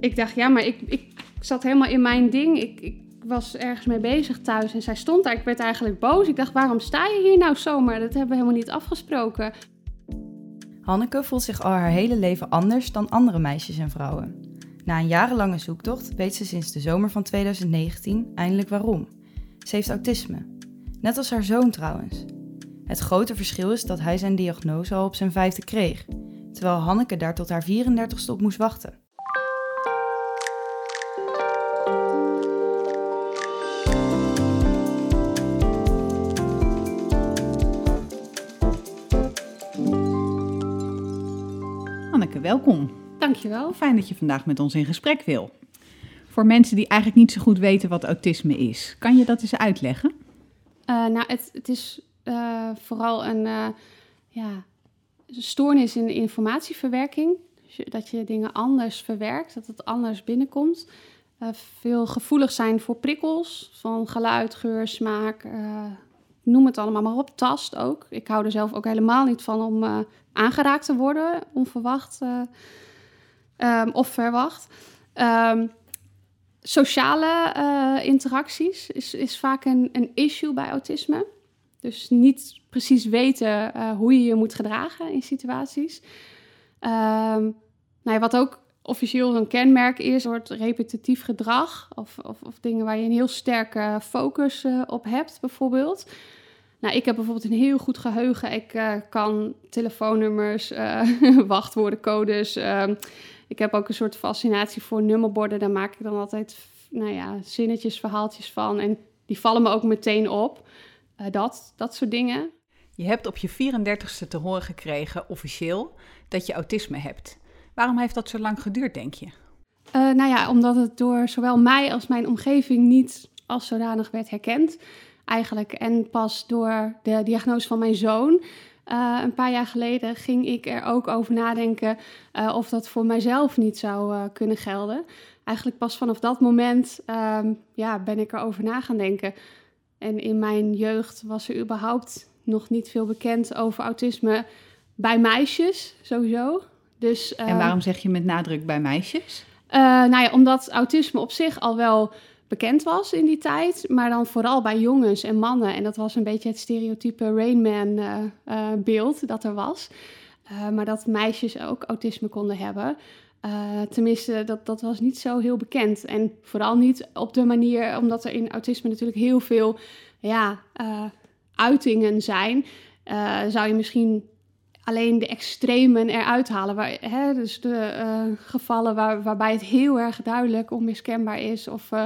ik dacht, ja, maar ik, ik zat helemaal in mijn ding. Ik, ik was ergens mee bezig thuis en zij stond daar. Ik werd eigenlijk boos. Ik dacht, waarom sta je hier nou zomaar? Dat hebben we helemaal niet afgesproken. Hanneke voelt zich al haar hele leven anders dan andere meisjes en vrouwen. Na een jarenlange zoektocht weet ze sinds de zomer van 2019 eindelijk waarom. Ze heeft autisme. Net als haar zoon trouwens. Het grote verschil is dat hij zijn diagnose al op zijn vijfde kreeg, terwijl Hanneke daar tot haar 34ste op moest wachten. Welkom. Dankjewel. Fijn dat je vandaag met ons in gesprek wil. Voor mensen die eigenlijk niet zo goed weten wat autisme is, kan je dat eens uitleggen? Uh, nou, het, het is uh, vooral een uh, ja, stoornis in de informatieverwerking. Dus je, dat je dingen anders verwerkt, dat het anders binnenkomt. veel gevoelig zijn voor prikkels van geluid, geur, smaak. Noem het allemaal maar op. Tast ook. Ik hou er zelf ook helemaal niet van om aangeraakt te worden, onverwacht um, of verwacht. Um, sociale uh, interacties is, is vaak een, een issue bij autisme. Dus niet precies weten hoe je je moet gedragen in situaties. Um, nou ja, wat ook officieel een kenmerk is, soort repetitief gedrag. Of, of, of, dingen waar je een heel sterke focus op hebt, bijvoorbeeld. Nou, ik heb bijvoorbeeld een heel goed geheugen. Ik uh, kan telefoonnummers, wachtwoorden, codes. Ehm, ik heb ook een soort fascinatie voor nummerborden. Daar maak ik dan altijd nou ja, zinnetjes, verhaaltjes van. En die vallen me ook meteen op. Uh, dat, dat soort dingen. Je hebt op je 34ste te horen gekregen, officieel, dat je autisme hebt. Waarom heeft dat zo lang geduurd, denk je? Uh, nou ja, omdat het door zowel mij als mijn omgeving niet als zodanig werd herkend. Eigenlijk. En pas door de diagnose van mijn zoon uh, een paar jaar geleden ging ik er ook over nadenken uh, of dat voor mijzelf niet zou uh, kunnen gelden. Eigenlijk pas vanaf dat moment um, ja, ben ik erover na gaan denken. En in mijn jeugd was er überhaupt nog niet veel bekend over autisme bij meisjes, sowieso. Dus, en waarom zeg je met nadruk bij meisjes? nou ja, omdat autisme op zich al wel bekend was in die tijd, maar dan vooral bij jongens en mannen. En dat was een beetje het stereotype Rainman-beeld uh, uh, dat er was. Uh, maar dat meisjes ook autisme konden hebben. tenminste, dat, dat was niet zo heel bekend. En vooral niet op de manier, omdat er in autisme natuurlijk heel veel ja, uitingen zijn. zou je misschien alleen de extremen eruit halen. Waar, hè, dus de uh, gevallen waar, waarbij het heel erg duidelijk onmiskenbaar is. Of, uh,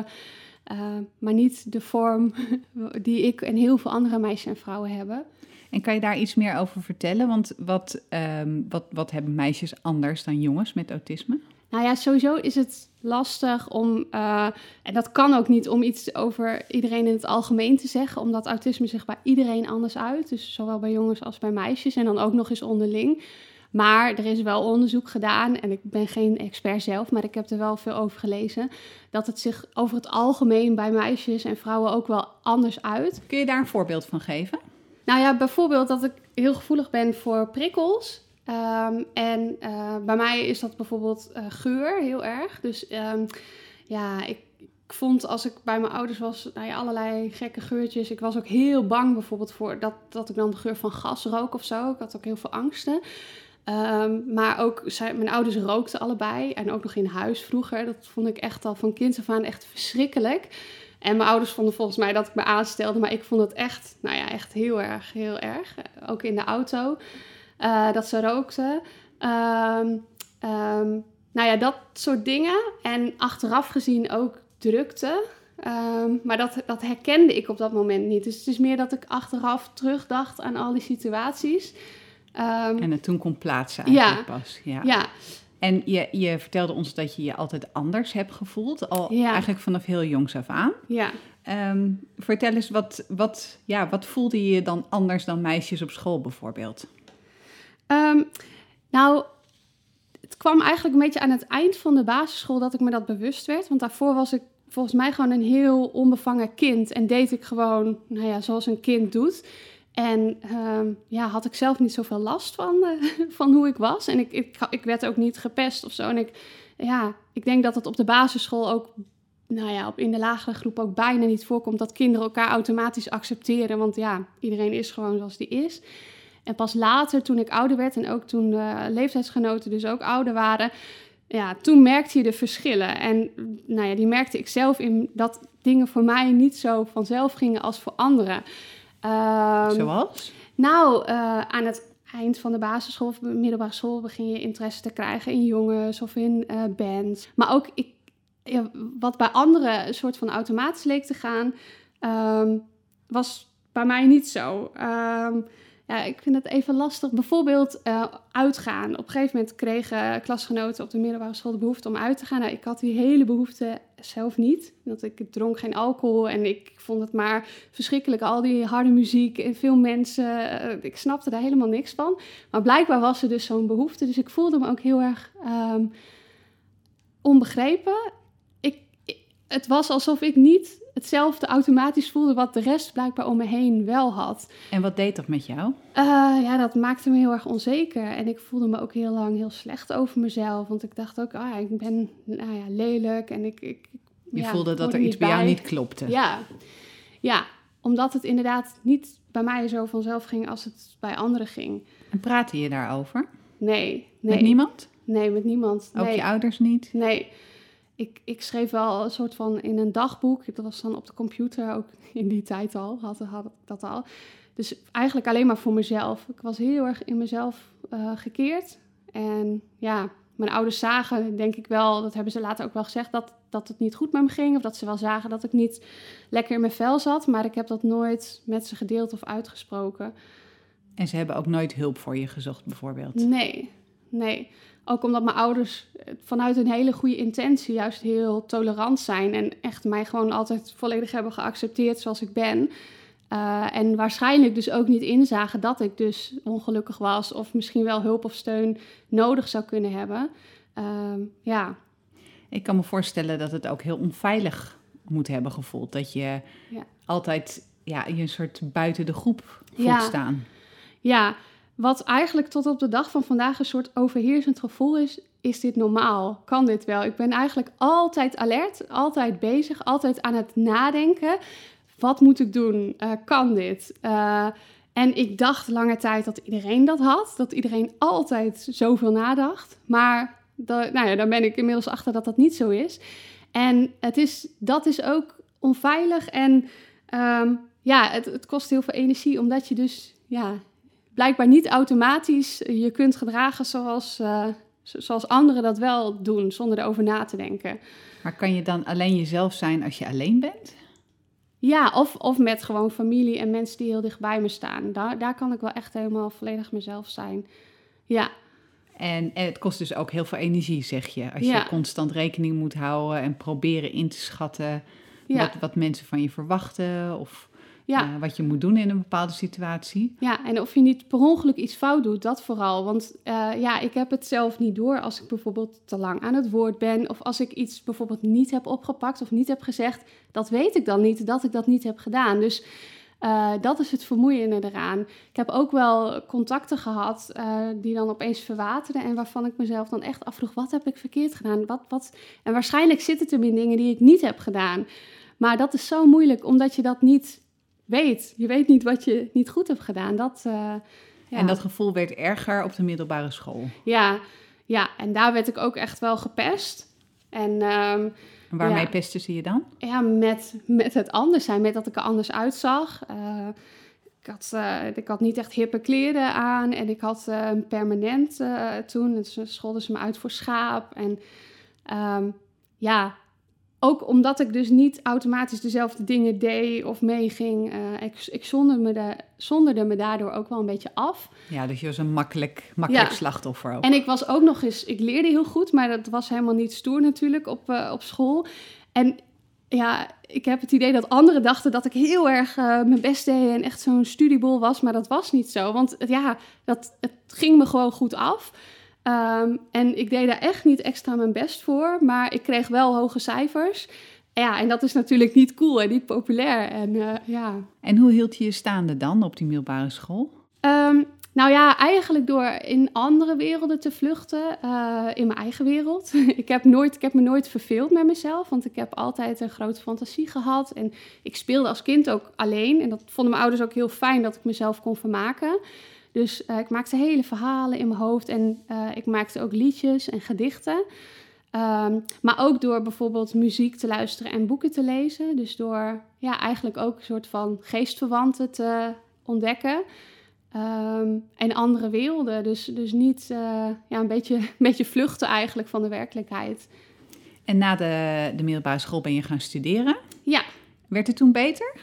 uh, maar niet de vorm die ik en heel veel andere meisjes en vrouwen hebben. En kan je daar iets meer over vertellen? Want wat, um, wat, wat hebben meisjes anders dan jongens met autisme? Nou ja, sowieso is het lastig om, uh, en dat kan ook niet om iets over iedereen in het algemeen te zeggen, omdat autisme zich bij iedereen anders uit. Dus zowel bij jongens als bij meisjes en dan ook nog eens onderling. Maar er is wel onderzoek gedaan, en ik ben geen expert zelf, maar ik heb er wel veel over gelezen, dat het zich over het algemeen bij meisjes en vrouwen ook wel anders uit. Kun je daar een voorbeeld van geven? Nou ja, bijvoorbeeld dat ik heel gevoelig ben voor prikkels. Um, en uh, bij mij is dat bijvoorbeeld uh, geur heel erg. Dus um, ja, ik, ik, vond als ik bij mijn ouders was, nou ja, allerlei gekke geurtjes. Ik was ook heel bang bijvoorbeeld voor dat, dat ik dan de geur van gas rook of zo. Ik had ook heel veel angsten. Um, maar ook, mijn ouders rookten allebei en ook nog in huis vroeger. Dat vond ik echt al van kind af aan echt verschrikkelijk. En mijn ouders vonden volgens mij dat ik me aanstelde, maar ik vond het echt, nou ja, echt heel erg, heel erg. Ook in de auto uh, dat ze rookten. Um, um, nou ja, dat soort dingen. En achteraf gezien ook drukte. Um, maar dat, dat herkende ik op dat moment niet. Dus het is meer dat ik achteraf terugdacht aan al die situaties. en het toen kon plaatsen eigenlijk ja, pas. Ja. ja. En je, je vertelde ons dat je je altijd anders hebt gevoeld. Al ja. eigenlijk vanaf heel jongs af aan. Ja. Um, vertel eens, wat, wat, ja, wat voelde je dan anders dan meisjes op school bijvoorbeeld? Um, nou, het kwam eigenlijk een beetje aan het eind van de basisschool dat ik me dat bewust werd. Want daarvoor was ik volgens mij gewoon een heel onbevangen kind. En deed ik gewoon, nou ja, zoals een kind doet. En ehm, ja, had ik zelf niet zoveel last van, van hoe ik was. En ik, ik, ik werd ook niet gepest of zo. En ik, ja, ik denk dat het op de basisschool ook nou ja, in de lagere groep ook bijna niet voorkomt dat kinderen elkaar automatisch accepteren. Want ja, iedereen is gewoon zoals die is. En pas later, toen ik ouder werd en ook toen uh, leeftijdsgenoten dus ook ouder waren, ja, toen merkte je de verschillen. En nou ja, die merkte ik zelf in dat dingen voor mij niet zo vanzelf gingen als voor anderen. Um, Zoals? Nou, uh, aan het eind van de basisschool of middelbare school begin je interesse te krijgen in jongens of in uh, bands. Maar ook, ik ja, wat bij anderen een soort van automatisch leek te gaan, um, was bij mij niet zo. Um, ja, ik vind het even lastig. Bijvoorbeeld uh, uitgaan. Op een gegeven moment kregen klasgenoten op de middelbare school de behoefte om uit te gaan. Nou, ik had die hele behoefte zelf niet. Dat ik dronk geen alcohol en ik vond het maar verschrikkelijk. Al die harde muziek en veel mensen. Uh, ik snapte daar helemaal niks van. Maar blijkbaar was er dus zo'n behoefte. Dus ik voelde me ook heel erg um, onbegrepen het was alsof ik niet hetzelfde automatisch voelde wat de rest blijkbaar om me heen wel had. En wat deed dat met jou? Uh, ja, dat maakte me heel erg onzeker. En ik voelde me ook heel lang heel slecht over mezelf. Want ik dacht ook, ah, ik ben nou ja, lelijk en ik... ik Je voelde dat er iets bij jou niet klopte. Ja. ja, omdat het inderdaad niet bij mij zo vanzelf ging als het bij anderen ging. En praatte je daarover? Nee. nee. Met niemand? Nee, met niemand. Ook je ouders niet? Nee ik, ik schreef wel een soort van in een dagboek. Dat was dan op de computer ook in die tijd al, had, had ik dat al. Dus eigenlijk alleen maar voor mezelf. Ik was heel erg in mezelf uh, gekeerd. En ja, mijn ouders zagen, denk ik wel, dat hebben ze later ook wel gezegd, dat, dat het niet goed met me ging. Of dat ze wel zagen dat ik niet lekker in mijn vel zat. Maar ik heb dat nooit met ze gedeeld of uitgesproken. En ze hebben ook nooit hulp voor je gezocht, bijvoorbeeld? Nee, nee. Ook omdat mijn ouders vanuit een hele goede intentie juist heel tolerant zijn. En echt mij gewoon altijd volledig hebben geaccepteerd zoals ik ben. Uh, en waarschijnlijk dus ook niet inzagen dat ik dus ongelukkig was. Of misschien wel hulp of steun nodig zou kunnen hebben. Uh, ja. Ik kan me voorstellen dat het ook heel onveilig moet hebben gevoeld. Dat je ja. altijd ja, je een soort buiten de groep voelt ja. staan. Ja, wat eigenlijk tot op de dag van vandaag een soort overheersend gevoel is, is dit normaal? Kan dit wel? Ik ben eigenlijk altijd alert, altijd bezig, altijd aan het nadenken. Wat moet ik doen? Uh, kan dit? Uh, en ik dacht lange tijd dat iedereen dat had, dat iedereen altijd zoveel nadacht. Maar nou ja, daar ben ik inmiddels achter dat dat niet zo is. En het is, dat is ook onveilig en um, ja, het, het kost heel veel energie, omdat je dus ja, blijkbaar niet automatisch je kunt gedragen zoals, uh, zoals anderen dat wel doen, zonder erover na te denken. Maar kan je dan alleen jezelf zijn als je alleen bent? Ja, of, of met gewoon familie en mensen die heel dicht bij me staan. Daar, daar kan ik wel echt helemaal volledig mezelf zijn. Ja. En, het kost dus ook heel veel energie, zeg je. Als je constant rekening moet houden en proberen in te schatten wat, wat mensen van je verwachten. Of ja. Eh, wat je moet doen in een bepaalde situatie. Ja, en of je niet per ongeluk iets fout doet, dat vooral. Want uh, ja, ik heb het zelf niet door als ik bijvoorbeeld te lang aan het woord ben. Of als ik iets bijvoorbeeld niet heb opgepakt of niet heb gezegd. Dat weet ik dan niet, dat ik dat niet heb gedaan. Dus uh, dat is het vermoeiende eraan. Ik heb ook wel contacten gehad die dan opeens verwaterden. En waarvan ik mezelf dan echt afvroeg, wat heb ik verkeerd gedaan? Wat, wat... En waarschijnlijk zit het er in dingen die ik niet heb gedaan. Maar dat is zo moeilijk, omdat je dat niet weet. Je weet niet wat je niet goed hebt gedaan. Dat, uh, ja. En dat gevoel werd erger op de middelbare school. Ja, ja, en daar werd ik ook echt wel gepest. En, um, en waarmee ja, pesten ze je dan? Ja, met, met het anders zijn, met dat ik er anders uitzag. Uh, ik had, uh, ik had niet echt hippe kleren aan en ik had een permanent toen. Dus scholden ze me uit voor schaap. En um, ja, ook omdat ik dus niet automatisch dezelfde dingen deed of meeging. Uh, ik ik zonderde, me de, zonderde me daardoor ook wel een beetje af. Ja, dus je was een makkelijk, makkelijk slachtoffer ook. En ik was ook nog eens... Ik leerde heel goed, maar dat was helemaal niet stoer natuurlijk op, uh, op school. En ja, ik heb het idee dat anderen dachten dat ik heel erg uh, mijn best deed en echt zo'n studiebol was. Maar dat was niet zo. Want ja, dat, het ging me gewoon goed af. Um, en ik deed daar echt niet extra mijn best voor, maar ik kreeg wel hoge cijfers. Ja, en dat is natuurlijk niet cool en niet populair. En, ja. en hoe hield je je staande dan op die middelbare school? Ehm, nou ja, eigenlijk door in andere werelden te vluchten, uh, in mijn eigen wereld. ik, heb nooit, ik heb me nooit verveeld met mezelf, want ik heb altijd een grote fantasie gehad. En ik speelde als kind ook alleen. En dat vonden mijn ouders ook heel fijn dat ik mezelf kon vermaken. Dus uh, ik maakte hele verhalen in mijn hoofd en uh, ik maakte ook liedjes en gedichten. Um, maar ook door bijvoorbeeld muziek te luisteren en boeken te lezen. Dus door ja, eigenlijk ook een soort van geestverwanten te ontdekken. Um, en andere werelden. Dus, dus niet uh, ja, een, beetje, een beetje vluchten eigenlijk van de werkelijkheid. En na de, de middelbare school ben je gaan studeren? Ja. Werd het toen beter?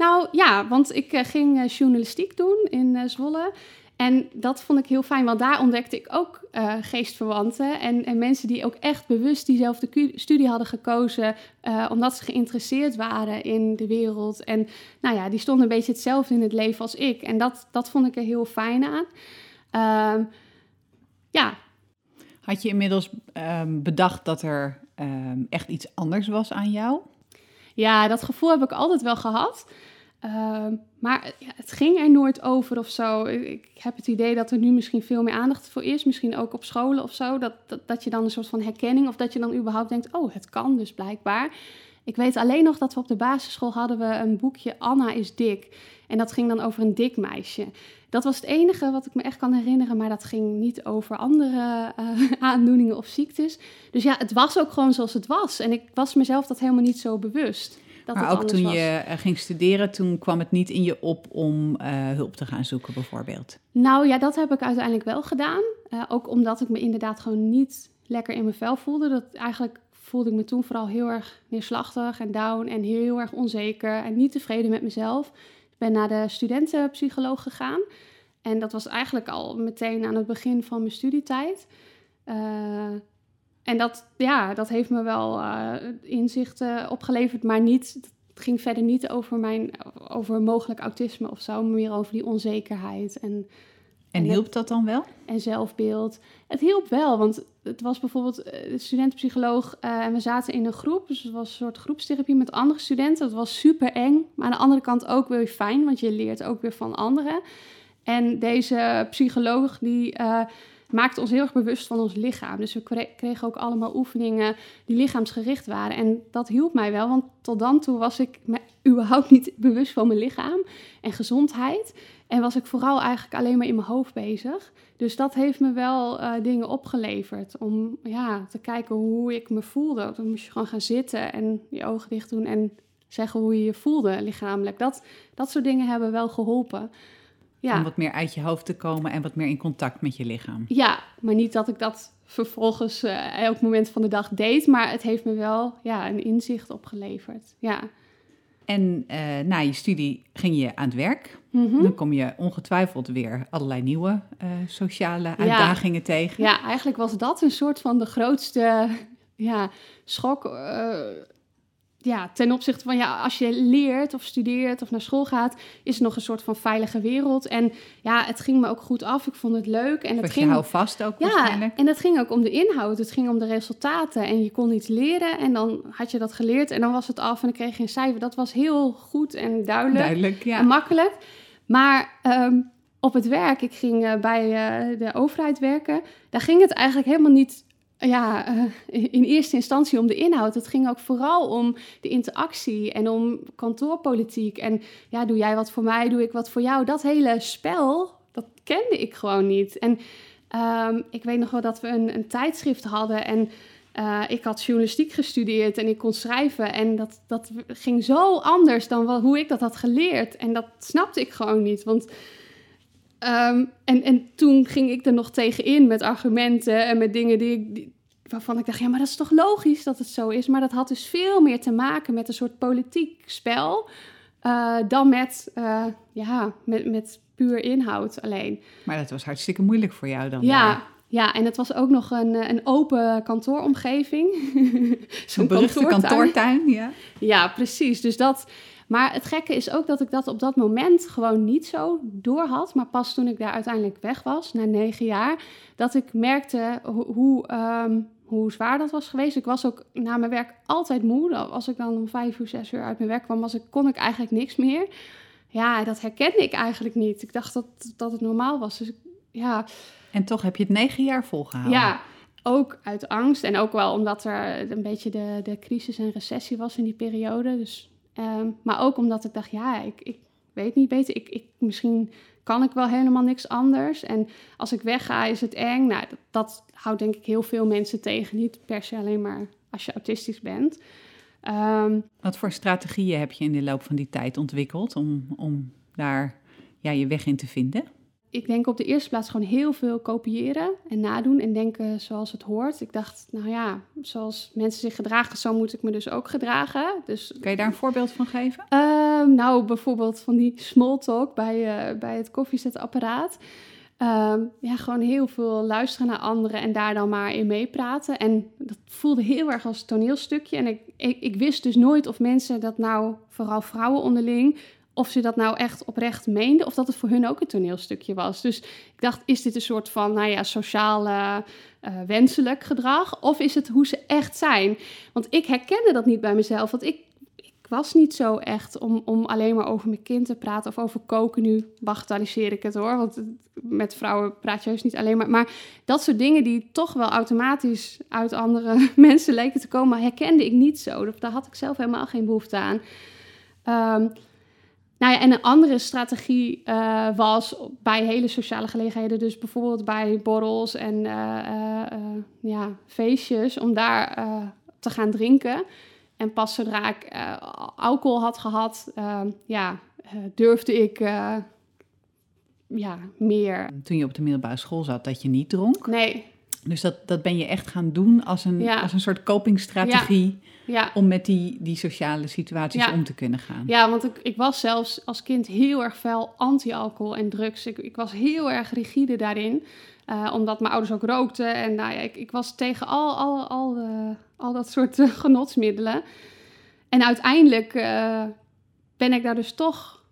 Nou ja, want ik uh, ging uh, journalistiek doen in Zwolle. En dat vond ik heel fijn, want daar ontdekte ik ook uh, geestverwanten en, en, mensen die ook echt bewust diezelfde studie hadden gekozen, uh, omdat ze geïnteresseerd waren in de wereld. En nou ja, die stonden een beetje hetzelfde in het leven als ik. En dat, dat vond ik er heel fijn aan. Uh, ja. Had je inmiddels um, bedacht dat er um, echt iets anders was aan jou? Ja, dat gevoel heb ik altijd wel gehad. Ehm, maar het ging er nooit over of zo. Ik, heb het idee dat er nu misschien veel meer aandacht voor is. Misschien ook op scholen of zo. Dat, dat, je dan een soort van herkenning... of dat je dan überhaupt denkt... oh, het kan dus blijkbaar. Ik weet alleen nog dat we op de basisschool hadden we een boekje... Anna is dik. En dat ging dan over een dik meisje. Dat was het enige wat ik me echt kan herinneren. Maar dat ging niet over andere uh, aandoeningen of ziektes. Dus ja, het was ook gewoon zoals het was. En ik was mezelf dat helemaal niet zo bewust maar ook toen je eh, ging studeren, toen kwam het niet in je op om uh, hulp te gaan zoeken, bijvoorbeeld? Nou ja, dat heb ik uiteindelijk wel gedaan. Uh, ook omdat ik me inderdaad gewoon niet lekker in mijn vel voelde. Dat eigenlijk voelde ik me toen vooral heel erg neerslachtig en down en heel erg onzeker en niet tevreden met mezelf. Ik ben naar de studentenpsycholoog gegaan. En dat was eigenlijk al meteen aan het begin van mijn studietijd. En dat, ja, dat heeft me wel uh, inzichten opgeleverd, maar niet, het ging verder niet over, mijn, over mogelijk autisme of zo, maar meer over die onzekerheid. En, en hielp dat dan wel? En zelfbeeld. Het hielp wel, want het was bijvoorbeeld uh, studentenpsycholoog uh, en we zaten in een groep, dus het was een soort groepstherapie met andere studenten. Dat was super eng, maar aan de andere kant ook weer fijn, want je leert ook weer van anderen. En deze psycholoog die maakte ons heel erg bewust van ons lichaam. Dus we kregen ook allemaal oefeningen die lichaamsgericht waren. En dat hielp mij wel, want tot dan toe was ik me überhaupt niet bewust van mijn lichaam en gezondheid. En was ik vooral eigenlijk alleen maar in mijn hoofd bezig. Dus dat heeft me wel uh, dingen opgeleverd. Om ja, te kijken hoe ik me voelde. Dan moest je gewoon gaan zitten en je ogen dicht doen en zeggen hoe je je voelde lichamelijk. Dat, dat soort dingen hebben wel geholpen. Ja. Om wat meer uit je hoofd te komen en wat meer in contact met je lichaam. Ja, maar niet dat ik dat vervolgens uh, elk moment van de dag deed. Maar het heeft me wel ja, een inzicht opgeleverd. Ja. En uh, na je studie ging je aan het werk. Mhm. Dan kom je ongetwijfeld weer allerlei nieuwe uh, sociale uitdagingen tegen. Ja, eigenlijk was dat een soort van de grootste ja, schok ja, ten opzichte van ja, als je leert of studeert of naar school gaat, is het nog een soort van veilige wereld. En ja, het ging me ook goed af. Ik vond het leuk. En het ging. Je vast ook. Ja, en het ging ook om de inhoud. Het ging om de resultaten. En je kon iets leren en dan had je dat geleerd en dan was het af en dan kreeg je een cijfer. Dat was heel goed en duidelijk. Duidelijk, ja. En makkelijk. Maar um, op het werk, ik ging uh, bij uh, de overheid werken, daar ging het eigenlijk helemaal niet ja, uh, in eerste instantie om de inhoud. Het ging ook vooral om de interactie en om kantoorpolitiek. En ja, doe jij wat voor mij, doe ik wat voor jou. Dat hele spel, dat kende ik gewoon niet. En um, ik weet nog wel dat we een, een tijdschrift hadden en uh, ik had journalistiek gestudeerd en ik kon schrijven. En dat, dat ging zo anders dan hoe ik dat had geleerd. En dat snapte ik gewoon niet, want... Um, en, en toen ging ik er nog tegenin met argumenten en met dingen die ik, die, waarvan ik dacht, ja, maar dat is toch logisch dat het zo is. Maar dat had dus veel meer te maken met een soort politiek spel uh, dan met, uh, ja, met, met puur inhoud alleen. Maar dat was hartstikke moeilijk voor jou dan. Ja, ja, en het was ook nog een, een open kantooromgeving. Zo'n beruchte kantoortuin, ja. Ja, precies. Dus dat, maar het gekke is ook dat ik dat op dat moment gewoon niet zo door had. Maar pas toen ik daar uiteindelijk weg was, na negen jaar, dat ik merkte hoe, hoe, um, hoe zwaar dat was geweest. Ik was ook na mijn werk altijd moe. Als ik dan om vijf uur, zes uur uit mijn werk kwam, was ik, kon ik eigenlijk niks meer. Ja, dat herkende ik eigenlijk niet. Ik dacht dat, dat het normaal was. Dus ja. En toch heb je het negen jaar volgehouden. Ja, ook uit angst. En ook wel omdat er een beetje de, de crisis en recessie was in die periode. Dus, ehm, maar ook omdat ik dacht, ja, ik, ik weet niet beter. Ik, ik, misschien kan ik wel helemaal niks anders. En als ik wegga, is het eng. Nou, dat, dat houdt denk ik heel veel mensen tegen. Niet per se alleen maar als je autistisch bent. Ehm, Wat voor strategieën heb je in de loop van die tijd ontwikkeld om, om daar ja, je weg in te vinden? Ik denk op de eerste plaats gewoon heel veel kopiëren en nadoen en denken zoals het hoort. Ik dacht, nou ja, zoals mensen zich gedragen, zo moet ik me dus ook gedragen. Dus, kan je daar een voorbeeld van geven? Ehm, nou, bijvoorbeeld van die small talk bij, uh, bij het koffiezetapparaat. Um, ja, gewoon heel veel luisteren naar anderen en daar dan maar in meepraten. En dat voelde heel erg als toneelstukje. En ik, ik, ik wist dus nooit of mensen dat nou, vooral vrouwen onderling, of ze dat nou echt oprecht meenden of dat het voor hun ook een toneelstukje was. Dus ik dacht, is dit een soort van, nou ja, sociaal uh, wenselijk gedrag? Of is het hoe ze echt zijn? Want ik herkende dat niet bij mezelf, want ik, ik was niet zo echt om, om alleen maar over mijn kind te praten of over koken. Nu bagatelliseer ik het hoor, want met vrouwen praat je juist niet alleen maar. Maar dat soort dingen die toch wel automatisch uit andere mensen leken te komen, herkende ik niet zo. Daar had ik zelf helemaal geen behoefte aan. Um, nou ja, en een andere strategie uh, was bij hele sociale gelegenheden, dus bijvoorbeeld bij borrels en uh, ja, feestjes, om daar te gaan drinken. En pas zodra ik alcohol had gehad, ja, durfde ik ja, meer. Toen je op de middelbare school zat, dat je niet dronk? Nee. Dus dat, dat ben je echt gaan doen als een, als een soort copingstrategie. Ja ja. om met die, die sociale situaties om te kunnen gaan. Ja, want ik, ik was zelfs als kind heel erg fel anti-alcohol en drugs. Ik, ik was heel erg rigide daarin. Uh, omdat mijn ouders ook rookten. En nou ja, ik, ik was tegen al, al, al, de, al dat soort uh, genotsmiddelen. En uiteindelijk ben ik daar dus toch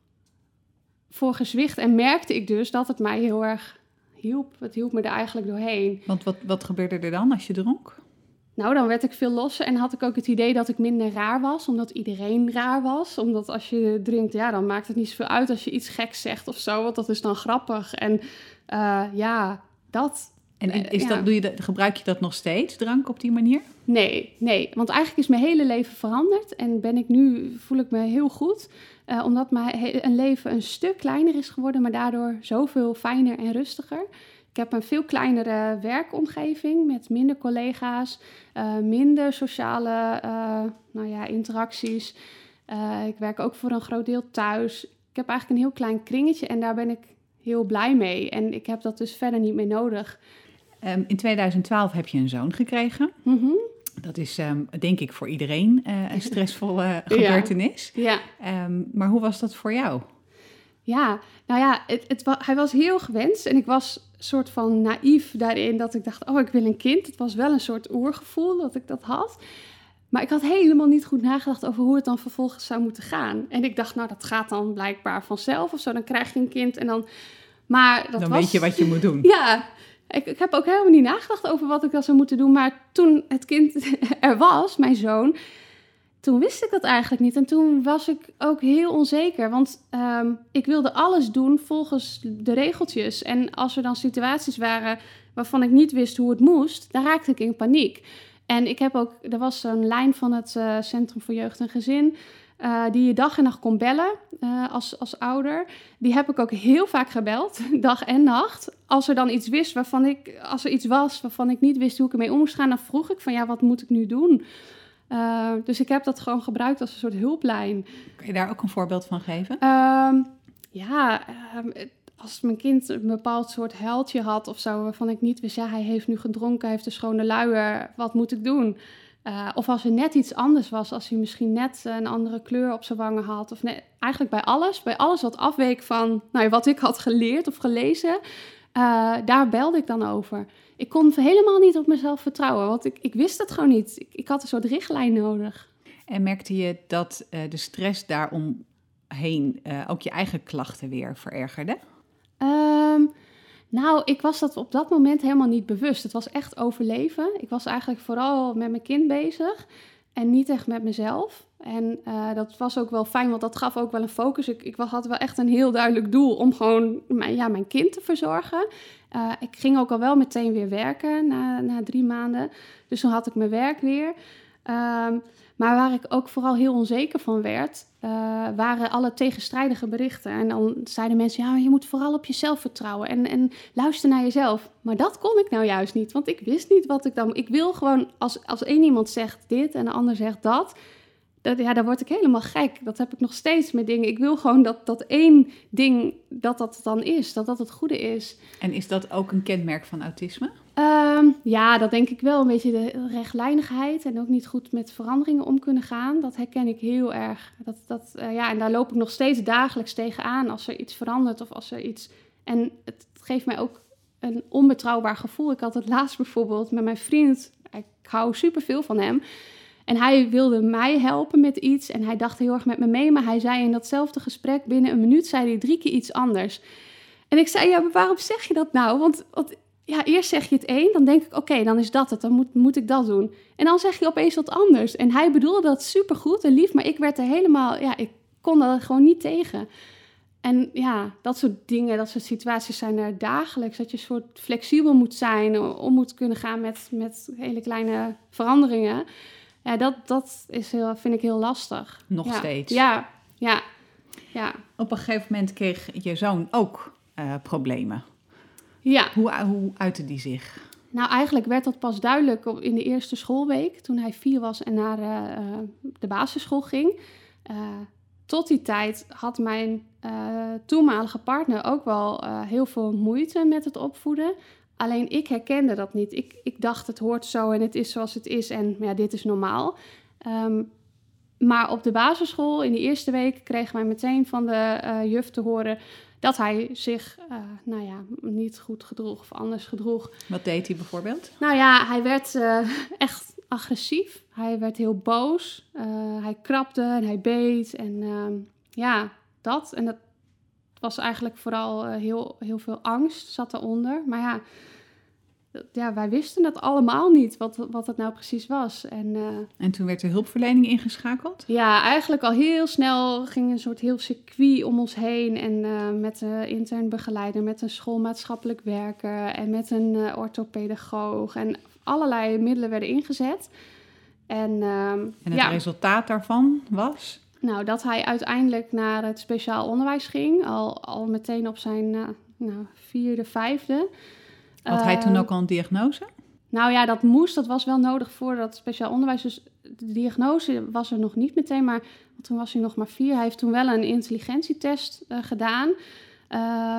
voor gezwicht. En merkte ik dus dat het mij heel erg hielp. Het hielp me er eigenlijk doorheen. Want wat, wat gebeurde er dan als je dronk? Nou, dan werd ik veel losser en had ik ook het idee dat ik minder raar was, omdat iedereen raar was. Omdat als je drinkt, ja, dan maakt het niet zoveel uit als je iets geks zegt of zo, want dat is dan grappig. En uh, ja, dat. En eh, is dat, doe je dat, gebruik je dat nog steeds, drank op die manier? Nee, nee, want eigenlijk is mijn hele leven veranderd en ben ik nu, voel ik me heel goed. Uh, omdat mijn leven een stuk kleiner is geworden, maar daardoor zoveel fijner en rustiger. Ik heb een veel kleinere werkomgeving met minder collega's, uh, minder sociale uh, nou ja, interacties. Ik werk ook voor een groot deel thuis. Ik heb eigenlijk een heel klein kringetje en daar ben ik heel blij mee. En ik heb dat dus verder niet meer nodig. Um, in 2012 heb je een zoon gekregen. Mm -hmm. Dat is um, denk ik voor iedereen een stressvolle gebeurtenis. Ja. ja. Um, maar hoe was dat voor jou? Ja, nou ja, het, het, hij was heel gewenst en ik was soort van naïef daarin dat ik dacht, oh, ik wil een kind. Het was wel een soort oergevoel dat ik dat had. Maar ik had helemaal niet goed nagedacht over hoe het dan vervolgens zou moeten gaan. En ik dacht, nou, dat gaat dan blijkbaar vanzelf of zo. Dan krijg je een kind en dan... Maar dat dan was... weet je wat je moet doen. Ja, ik, heb ook helemaal niet nagedacht over wat ik dan zou moeten doen. Maar toen het kind er was, mijn zoon, toen wist ik dat eigenlijk niet. En toen was ik ook heel onzeker. Want ehm, ik wilde alles doen volgens de regeltjes. En als er dan situaties waren waarvan ik niet wist hoe het moest, dan raakte ik in paniek. En ik heb ook, er was een lijn van het uh, Centrum voor Jeugd en Gezin. Uh, die je dag en nacht kon bellen uh, als, als ouder. Die heb ik ook heel vaak gebeld, dag en nacht. Als er dan iets wist waarvan ik, als er iets was waarvan ik niet wist hoe ik ermee om moest gaan, dan vroeg ik van ja, wat moet ik nu doen? Uh, dus ik heb dat gewoon gebruikt als een soort hulplijn. Kun je daar ook een voorbeeld van geven? Uh, ja, uh, als mijn kind een bepaald soort heldje had of zo, waarvan ik niet wist, ja, hij heeft nu gedronken, hij heeft een schone luier, wat moet ik doen? Uh, of als er net iets anders was, als hij misschien net een andere kleur op zijn wangen had. Of net, eigenlijk bij alles, bij alles wat afweek van nou, wat ik had geleerd of gelezen, uh, daar belde ik dan over ik kon helemaal niet op mezelf vertrouwen, want ik, ik wist het gewoon niet. Ik, ik had een soort richtlijn nodig. En merkte je dat uh, de stress daaromheen ook je eigen klachten weer verergerde? Um, Nou, ik was dat op dat moment helemaal niet bewust. Het was echt overleven. Ik was eigenlijk vooral met mijn kind bezig en niet echt met mezelf. En uh, dat was ook wel fijn, want dat gaf ook wel een focus. Ik, ik had wel echt een heel duidelijk doel om gewoon mijn, ja, mijn kind te verzorgen. Uh, ik ging ook al wel meteen weer werken na, na drie maanden. Dus toen had ik mijn werk weer. Um, maar waar ik ook vooral heel onzeker van werd, uh, waren alle tegenstrijdige berichten. En dan zeiden mensen, ja, je moet vooral op jezelf vertrouwen en, en luister naar jezelf. Maar dat kon ik nou juist niet, want ik wist niet wat ik dan... Ik wil gewoon, als, als één iemand zegt dit en de ander zegt dat dat, ja, dan word ik helemaal gek. Dat heb ik nog steeds met dingen. Ik wil gewoon dat dat één ding, dat dat dan is. Dat dat het goede is. En is dat ook een kenmerk van autisme? Um, ja, dat denk ik wel. Een beetje de rechtlijnigheid en ook niet goed met veranderingen om kunnen gaan. Dat herken ik heel erg. Dat, dat, uh, ja, en daar loop ik nog steeds dagelijks tegenaan als er iets verandert of als er iets... En het geeft mij ook een onbetrouwbaar gevoel. Ik had het laatst bijvoorbeeld met mijn vriend. Ik hou superveel van hem. En hij wilde mij helpen met iets en hij dacht heel erg met me mee, maar hij zei in datzelfde gesprek binnen een minuut zei hij drie keer iets anders. En ik zei, ja, maar waarom zeg je dat nou? Want, want ja, eerst zeg je het één, dan denk ik, oké, dan is dat het, dan moet, moet ik dat doen. En dan zeg je opeens wat anders. En hij bedoelde dat supergoed en lief, maar ik werd er helemaal, ja, ik kon dat gewoon niet tegen. En ja, dat soort dingen, dat soort situaties zijn er dagelijks. Dat je soort flexibel moet zijn, om moet kunnen gaan met, met hele kleine veranderingen. Ja, dat, dat is heel, vind ik heel lastig. Nog steeds? Ja, ja, ja. Op een gegeven moment kreeg je zoon ook uh, problemen. Ja. Hoe, hoe uitte die zich? Nou, eigenlijk werd dat pas duidelijk in de eerste schoolweek, toen hij vier was en naar uh, de basisschool ging. Uh, tot die tijd had mijn toenmalige partner ook wel heel veel moeite met het opvoeden. Alleen ik herkende dat niet. Ik, ik dacht, het hoort zo en het is zoals het is en ja, dit is normaal. Um, maar op de basisschool, in de eerste week, kregen wij meteen van de uh, juf te horen dat hij zich, uh, nou ja, niet goed gedroeg of anders gedroeg. Wat deed hij bijvoorbeeld? Nou ja, hij werd uh, echt agressief. Hij werd heel boos. hij krabde en hij beet en ehm, ja, dat. En dat was eigenlijk vooral heel, heel veel angst zat eronder. Maar ja, ja, wij wisten het allemaal niet, wat, wat het nou precies was. En, uh, en toen werd de hulpverlening ingeschakeld? Ja, eigenlijk al heel snel ging een soort heel circuit om ons heen. En uh, met de intern begeleider, met een schoolmaatschappelijk werker en met een uh, orthopedagoog. En allerlei middelen werden ingezet. En, ehm, en het resultaat daarvan was? Nou, dat hij uiteindelijk naar het speciaal onderwijs ging, al, al meteen op zijn nou, vierde, vijfde. Had hij toen ehm, ook al een diagnose? Nou ja, dat moest, dat was wel nodig voor dat speciaal onderwijs. Dus de diagnose was er nog niet meteen, maar toen was hij nog maar vier. Hij heeft toen wel een intelligentietest uh, gedaan.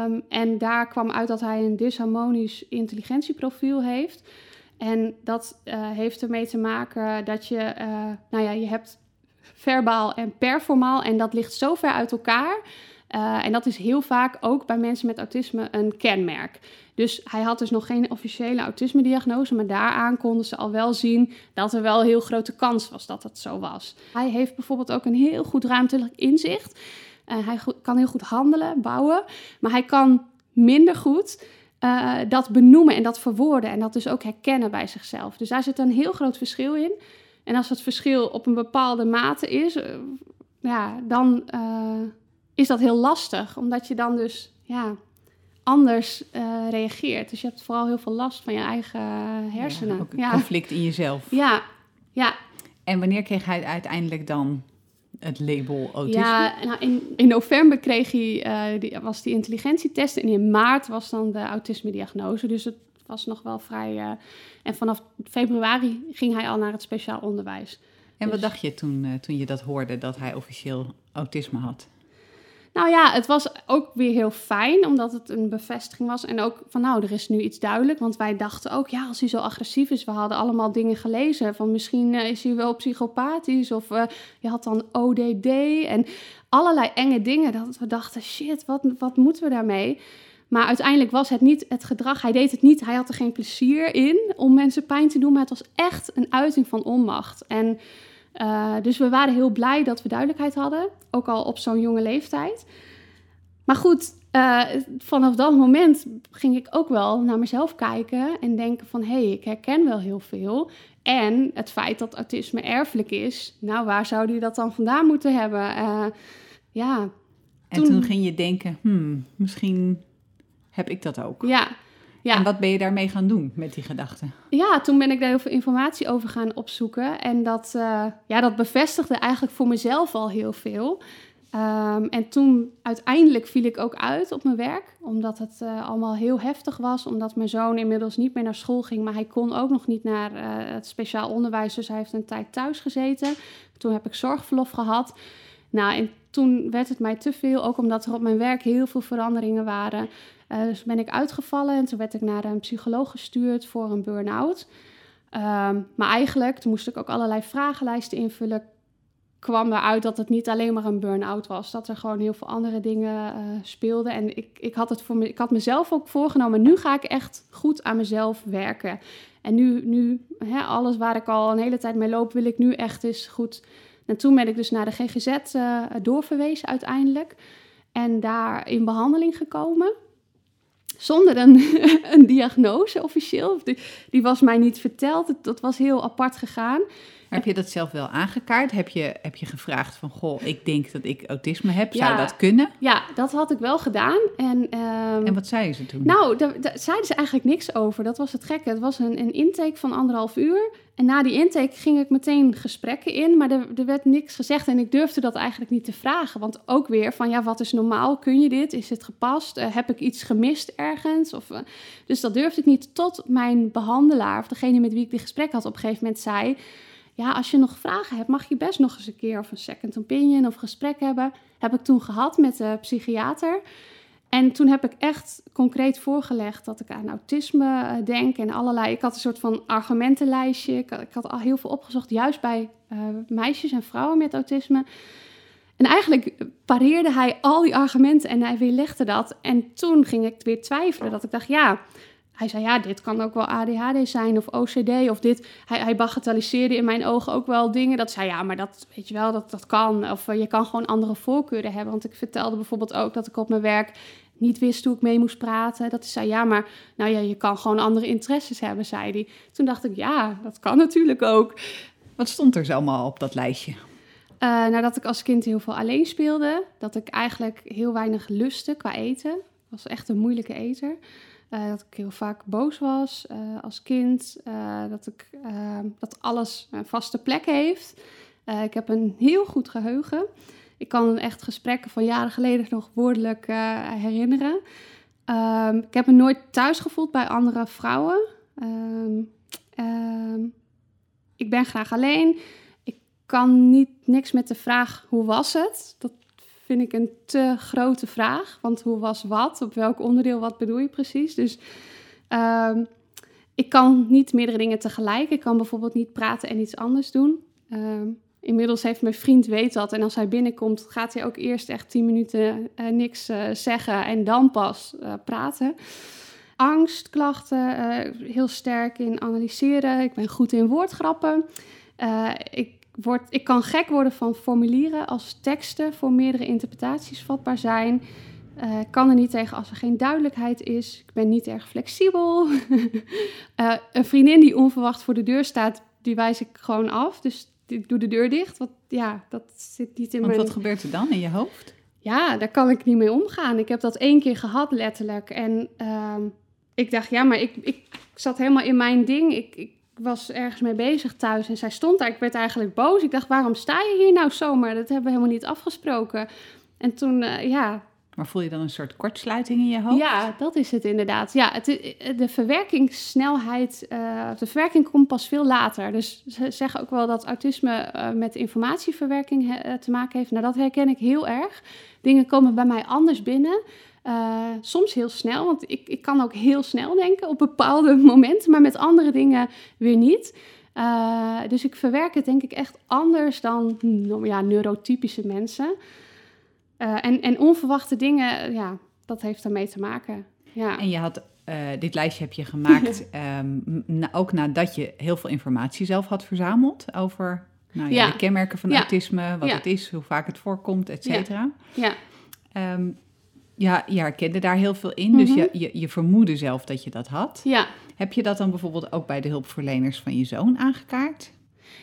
Um, en daar kwam uit dat hij een disharmonisch intelligentieprofiel heeft. En dat uh, heeft ermee te maken dat je, uh, nou ja, je hebt verbaal en performaal. En dat ligt zo ver uit elkaar uh, en dat is heel vaak ook bij mensen met autisme een kenmerk. Dus hij had dus nog geen officiële autisme-diagnose, maar daaraan konden ze al wel zien dat er wel een heel grote kans was dat het zo was. Hij heeft bijvoorbeeld ook een heel goed ruimtelijk inzicht. Uh, hij kan heel goed handelen, bouwen, maar hij kan minder goed uh, dat benoemen en dat verwoorden en dat dus ook herkennen bij zichzelf. Dus daar zit een heel groot verschil in. En als het verschil op een bepaalde mate is, ja, dan is dat heel lastig, omdat je dan dus ja, anders uh, reageert. Dus je hebt vooral heel veel last van je eigen hersenen. Ja, ook een conflict in jezelf. Ja, ja. En wanneer kreeg hij uiteindelijk dan het label autisme? Ja, nou in, in november kreeg hij, uh, die, was die intelligentietest en in maart was dan de autisme-diagnose. Dus het was nog wel vrij... Uh, en vanaf februari ging hij al naar het speciaal onderwijs. En wat dus dacht je toen, toen je dat hoorde, dat hij officieel autisme had? Nou ja, het was ook weer heel fijn, omdat het een bevestiging was. En ook van, nou, er is nu iets duidelijk. Want wij dachten ook, ja, als hij zo agressief is... We hadden allemaal dingen gelezen van misschien uh, is hij wel psychopathisch... of uh, je had dan ODD en allerlei enge dingen. Dat we dachten, shit, wat, wat moeten we daarmee? Maar uiteindelijk was het niet het gedrag. Hij deed het niet. Hij had er geen plezier in om mensen pijn te doen. Maar het was echt een uiting van onmacht. En uh, dus we waren heel blij dat we duidelijkheid hadden, ook al op zo'n jonge leeftijd. Maar goed, uh, vanaf dat moment ging ik ook wel naar mezelf kijken en denken van... hé, hey, ik herken wel heel veel. En het feit dat autisme erfelijk is, nou, waar zou die dat dan vandaan moeten hebben? Uh, ja. En toen... ging je denken, hmm, misschien heb ik dat ook. Ja, ja. En wat ben je daarmee gaan doen met die gedachten? Ja, toen ben ik daar heel veel informatie over gaan opzoeken. En dat, uh, ja, dat bevestigde eigenlijk voor mezelf al heel veel. Um, en toen uiteindelijk viel ik ook uit op mijn werk, omdat het uh, allemaal heel heftig was. Omdat mijn zoon inmiddels niet meer naar school ging, maar hij kon ook nog niet naar uh, het speciaal onderwijs. Dus hij heeft een tijd thuis gezeten. Toen heb ik zorgverlof gehad. Nou, en toen werd het mij te veel, ook omdat er op mijn werk heel veel veranderingen waren. Uh, dus ben ik uitgevallen en toen werd ik naar een psycholoog gestuurd voor een burn-out. Um, maar eigenlijk, toen moest ik ook allerlei vragenlijsten invullen kwam eruit dat het niet alleen maar een burn-out was. Dat er gewoon heel veel andere dingen uh, speelden. En ik, ik, had het voor me, ik had mezelf ook voorgenomen, nu ga ik echt goed aan mezelf werken. En nu, nu hè, alles waar ik al een hele tijd mee loop, wil ik nu echt eens goed. En toen ben ik dus naar de GGZ eh, doorverwezen uiteindelijk. En daar in behandeling gekomen. Zonder een, een diagnose officieel. Die, die, was mij niet verteld. Dat was heel apart gegaan heb je dat zelf wel aangekaart? Heb je, heb je gevraagd van, goh, ik denk dat ik autisme heb, zou dat kunnen? Ja, dat had ik wel gedaan. En, um, en wat zeiden ze toen? Nou, daar, zeiden ze eigenlijk niks over. Dat was het gekke. Het was een, een intake van anderhalf uur. En na die intake ging ik meteen gesprekken in, maar er, er, werd niks gezegd. En ik durfde dat eigenlijk niet te vragen. Want ook weer van, ja, wat is normaal? Kun je dit? Is het gepast? Uh, heb ik iets gemist ergens? Of, uh, dus dat durfde ik niet tot mijn behandelaar, of degene met wie ik die gesprek had, op een gegeven moment zei ja, als je nog vragen hebt, mag je best nog eens een keer of een second opinion of gesprek hebben. Heb ik toen gehad met de psychiater. En toen heb ik echt concreet voorgelegd dat ik aan autisme eh, denk en allerlei. Ik had een soort van argumentenlijstje. Ik, had al heel veel opgezocht, juist bij uh, meisjes en vrouwen met autisme. En eigenlijk pareerde hij al die argumenten en hij weerlegde dat. En toen ging ik weer twijfelen. Dat ik dacht, ja, hij zei, ja, dit kan ook wel ADHD zijn of OCD of dit. Hij, hij bagatelliseerde in mijn ogen ook wel dingen. Dat zei, ja, maar dat weet je wel, dat, dat kan. Of uh, je kan gewoon andere voorkeuren hebben. Want ik vertelde bijvoorbeeld ook dat ik op mijn werk niet wist hoe ik mee moest praten. Dat hij zei, ja, maar nou ja, je kan gewoon andere interesses hebben, zei hij. Toen dacht ik, ja, dat kan natuurlijk ook. Wat stond er zo allemaal op dat lijstje? Uh, nou, dat ik als kind heel veel alleen speelde. Dat ik eigenlijk heel weinig lustte qua eten. Ik was echt een moeilijke eter. Uh, dat ik heel vaak boos was uh, als kind. Uh, dat, ik, dat alles een vaste plek heeft. ik heb een heel goed geheugen. Ik kan echt gesprekken van jaren geleden nog woordelijk herinneren. Um, ik heb me nooit thuis gevoeld bij andere vrouwen. Um, ik ben graag alleen. Ik kan niet niks met de vraag hoe was het. Dat vind ik een te grote vraag. Want hoe was wat? Op welk onderdeel wat bedoel je precies? Dus um, ik kan niet meerdere dingen tegelijk. Ik kan bijvoorbeeld niet praten en iets anders doen. Um, inmiddels heeft mijn vriend weet dat. En als hij binnenkomt, gaat hij ook eerst echt tien minuten uh, niks uh, zeggen en dan pas uh, praten. Angstklachten, heel sterk in analyseren. Ik ben goed in woordgrappen. ik word, ik kan gek worden van formulieren als teksten voor meerdere interpretaties vatbaar zijn. Uh, kan er niet tegen als er geen duidelijkheid is. Ik ben niet erg flexibel. uh, een vriendin die onverwacht voor de deur staat, die wijs ik gewoon af. Dus ik doe de deur dicht. Wat, ja, dat zit niet in Want mijn... wat gebeurt er dan in je hoofd? Ja, daar kan ik niet mee omgaan. Ik heb dat één keer gehad, letterlijk. En uh, ik dacht, ja, maar ik, ik zat helemaal in mijn ding. Ik, ik was ergens mee bezig thuis en zij stond daar. Ik werd eigenlijk boos. Ik dacht, waarom sta je hier nou zomaar? Dat hebben we helemaal niet afgesproken. En toen, uh, ja... Maar voel je dan een soort kortsluiting in je hoofd? Ja, dat is het inderdaad. Ja, het, de verwerkingssnelheid, uh, de verwerking komt pas veel later. Dus ze zeggen ook wel dat autisme uh, met informatieverwerking te maken heeft. Nou, dat herken ik heel erg. Dingen komen bij mij anders binnen. Uh, soms heel snel, want ik, ik kan ook heel snel denken op bepaalde momenten, maar met andere dingen weer niet. Uh, dus ik verwerk het denk ik echt anders dan ja, neurotypische mensen. Uh, en, en onverwachte dingen, ja, dat heeft daarmee te maken. Ja. En je had dit lijstje heb je gemaakt um, na, ook nadat je heel veel informatie zelf had verzameld over nou, ja, ja. de kenmerken van autisme, wat het is, hoe vaak het voorkomt, et cetera. Ja. Um, ja, je herkende daar heel veel in. Dus mhm. je, je, je vermoedde zelf dat je dat had. Ja. Heb je dat dan bijvoorbeeld ook bij de hulpverleners van je zoon aangekaart?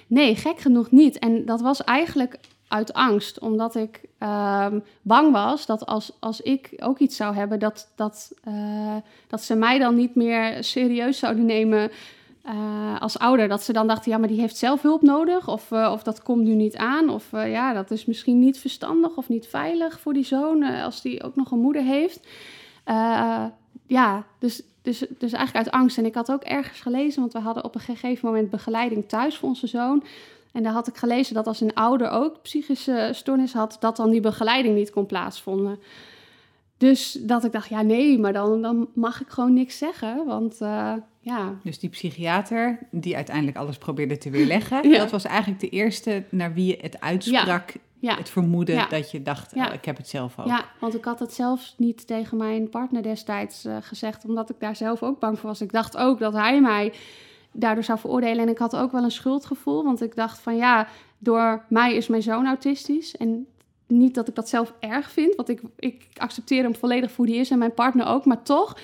Nee, gek genoeg niet. En dat was eigenlijk uit angst, omdat ik ehm, bang was dat als, als ik ook iets zou hebben, dat, dat, uh, dat ze mij dan niet meer serieus zouden nemen uh, als ouder. Dat ze dan dachten, ja, maar die heeft zelf hulp nodig, of, uh, of dat komt nu niet aan, of ja, dat is misschien niet verstandig of niet veilig voor die zoon als die ook nog een moeder heeft. ja, dus, dus, dus eigenlijk uit angst. En ik had ook ergens gelezen, want we hadden op een gegeven moment begeleiding thuis voor onze zoon. En daar had ik gelezen dat als een ouder ook psychische stoornis had, dat dan die begeleiding niet kon plaatsvinden. Dus dat ik dacht, ja nee, maar dan, dan mag ik gewoon niks zeggen, want uh, ja. Dus die psychiater, die uiteindelijk alles probeerde te weerleggen, dat was eigenlijk de eerste naar wie je het uitsprak, ja. het vermoeden dat je dacht, oh, ik heb het zelf ook. Ja, want ik had het zelf niet tegen mijn partner destijds uh, gezegd, omdat ik daar zelf ook bang voor was. Ik dacht ook dat hij mij daardoor zou veroordelen. En ik had ook wel een schuldgevoel, want ik dacht van ja, door mij is mijn zoon autistisch. En niet dat ik dat zelf erg vind, want ik, ik accepteer hem volledig voor die is en mijn partner ook. Maar toch,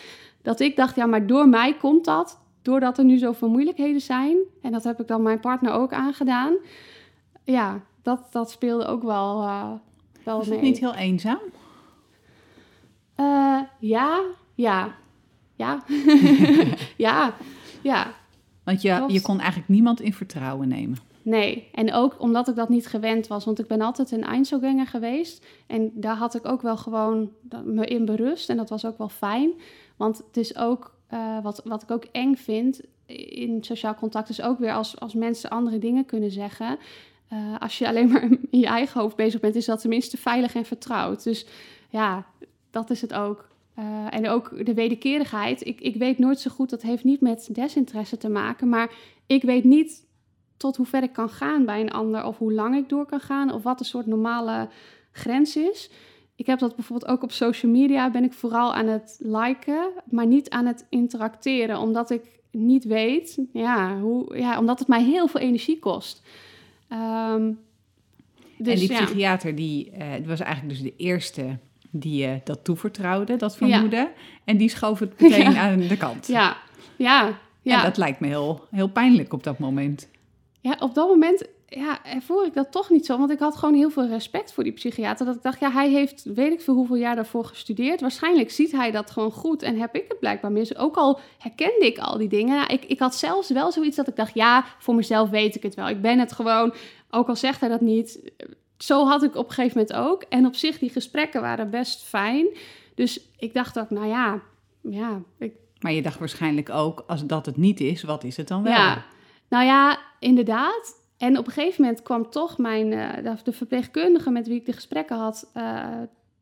dat ik dacht, ja, maar door mij komt dat, doordat er nu zoveel moeilijkheden zijn. En dat heb ik dan mijn partner ook aangedaan. Ja, dat, dat speelde ook wel, uh, wel Was het niet heel eenzaam? Uh, ja, ja, ja, ja, ja. Want je, je kon eigenlijk niemand in vertrouwen nemen. Nee, en ook omdat ik dat niet gewend was. Want ik ben altijd een Einzelganger geweest. En daar had ik ook wel gewoon me in berust. En dat was ook wel fijn. Want het is ook, uh, wat, wat ik ook eng vind in sociaal contact... is ook weer als, als mensen andere dingen kunnen zeggen... Uh, als je alleen maar in je eigen hoofd bezig bent... is dat tenminste veilig en vertrouwd. Dus ja, dat is het ook. Uh, en ook de wederkerigheid. Ik, ik weet nooit zo goed, dat heeft niet met desinteresse te maken. Maar ik weet niet tot hoe ver ik kan gaan bij een ander. Of hoe lang ik door kan gaan. Of wat een soort normale grens is. Ik heb dat bijvoorbeeld ook op social media. Ben ik vooral aan het liken, maar niet aan het interacteren. Omdat ik niet weet, ja, hoe, ja omdat het mij heel veel energie kost. Um, dus, en die psychiater, die uh, was eigenlijk dus de eerste die je dat toevertrouwde, dat vermoeden. En die schoof het meteen aan de kant. Ja, ja. ja. En dat lijkt me heel, heel pijnlijk op dat moment. Ja, op dat moment ja, ervoor ik dat toch niet zo. Want ik had gewoon heel veel respect voor die psychiater. Dat ik dacht, ja, hij heeft weet ik veel hoeveel jaar daarvoor gestudeerd. Waarschijnlijk ziet hij dat gewoon goed en heb ik het blijkbaar mis. Ook al herkende ik al die dingen. ik, ik had zelfs wel zoiets dat ik dacht, ja, voor mezelf weet ik het wel. Ik ben het gewoon, ook al zegt hij dat niet zo had ik op een gegeven moment ook. En op zich, die gesprekken waren best fijn. Dus ik dacht ook, nou ja, ja. Ik... Maar je dacht waarschijnlijk ook, als dat het niet is, wat is het dan wel? Ja, nou ja, inderdaad. En op een gegeven moment kwam toch mijn, uh, de verpleegkundige met wie ik de gesprekken had, uh,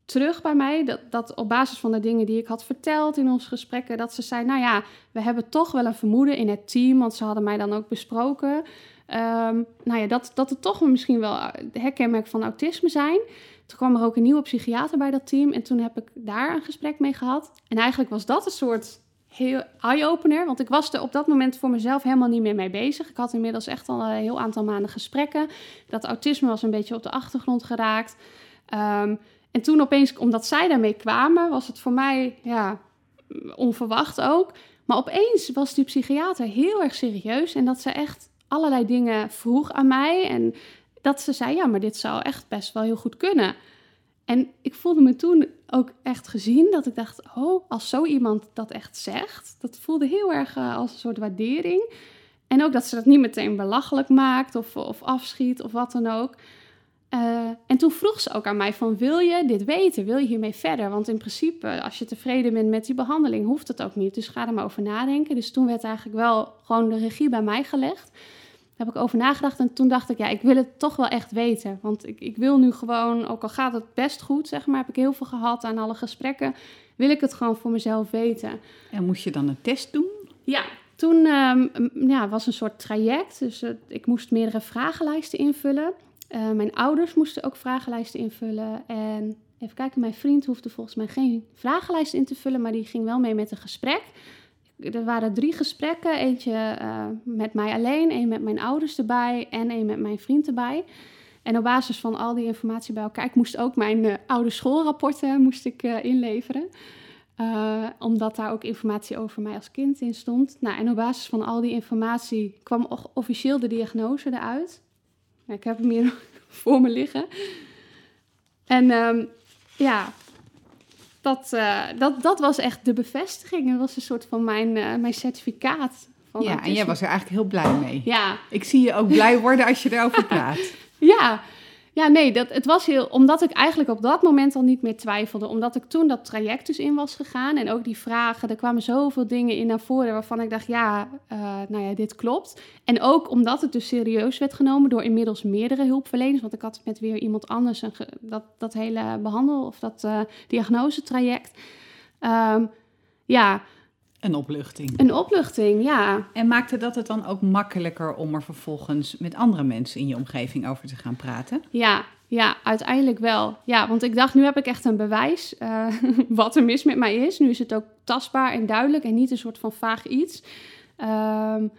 terug bij mij. Dat, dat op basis van de dingen die ik had verteld in onze gesprekken, dat ze zei, nou ja, we hebben toch wel een vermoeden in het team, want ze hadden mij dan ook besproken. Um, nou ja, dat, dat het toch misschien wel herkenmerk van autisme zijn. Toen kwam er ook een nieuwe psychiater bij dat team en toen heb ik daar een gesprek mee gehad. En eigenlijk was dat een soort heel eye-opener, want ik was er op dat moment voor mezelf helemaal niet meer mee bezig. Ik had inmiddels echt al een heel aantal maanden gesprekken. Dat autisme was een beetje op de achtergrond geraakt. Um, en toen opeens, omdat zij daarmee kwamen, was het voor mij ja, onverwacht ook. Maar opeens was die psychiater heel erg serieus en dat ze echt allerlei dingen vroeg aan mij. En dat ze zei, ja, maar dit zou echt best wel heel goed kunnen. En ik voelde me toen ook echt gezien dat ik dacht, oh, als zo iemand dat echt zegt, dat voelde heel erg uh, als een soort waardering. En ook dat ze dat niet meteen belachelijk maakt of, of afschiet of wat dan ook. Uh, en toen vroeg ze ook aan mij van, wil je dit weten? Wil je hiermee verder? Want in principe, als je tevreden bent met die behandeling, hoeft het ook niet. Dus ga er maar over nadenken. Dus toen werd eigenlijk wel gewoon de regie bij mij gelegd heb ik over nagedacht en toen dacht ik, ja, ik wil het toch wel echt weten. Want ik, ik wil nu gewoon, ook al gaat het best goed, zeg maar, heb ik heel veel gehad aan alle gesprekken, wil ik het gewoon voor mezelf weten. En moest je dan een test doen? Ja, toen um, ja, was een soort traject. Dus uh, ik moest meerdere vragenlijsten invullen. Uh, mijn ouders moesten ook vragenlijsten invullen. En even kijken, mijn vriend hoefde volgens mij geen vragenlijst in te vullen, maar die ging wel mee met een gesprek er waren drie gesprekken. Eentje uh, met mij alleen, één met mijn ouders erbij en één met mijn vriend erbij. En op basis van al die informatie bij elkaar, ik moest ook mijn uh, oude schoolrapporten moest ik, uh, inleveren. Omdat daar ook informatie over mij als kind in stond. Nou, en op basis van al die informatie kwam officieel de diagnose eruit. ik heb hem hier voor me liggen. En um, ja, dat, dat, dat was echt de bevestiging. Dat was een soort van mijn, mijn certificaat ja, en jij was er eigenlijk heel blij mee. Ja. Ik zie je ook blij worden als je erover praat. ja. Ja, nee, dat, het was heel... Omdat ik eigenlijk op dat moment al niet meer twijfelde. Omdat ik toen dat traject dus in was gegaan. En ook die vragen, er kwamen zoveel dingen in naar voren... waarvan ik dacht, ja, uh, nou ja, dit klopt. En ook omdat het dus serieus werd genomen... door inmiddels meerdere hulpverleners. Want ik had met weer iemand anders een dat, dat hele behandel... of dat uh, diagnosetraject. Um, ja, een opluchting. Een opluchting, ja. En maakte dat het dan ook makkelijker om er vervolgens met andere mensen in je omgeving over te gaan praten? Ja, ja, uiteindelijk wel. Ja, want ik dacht, nu heb ik echt een bewijs uh, wat er mis met mij is. Nu is het ook tastbaar en duidelijk en niet een soort van vaag iets. Um,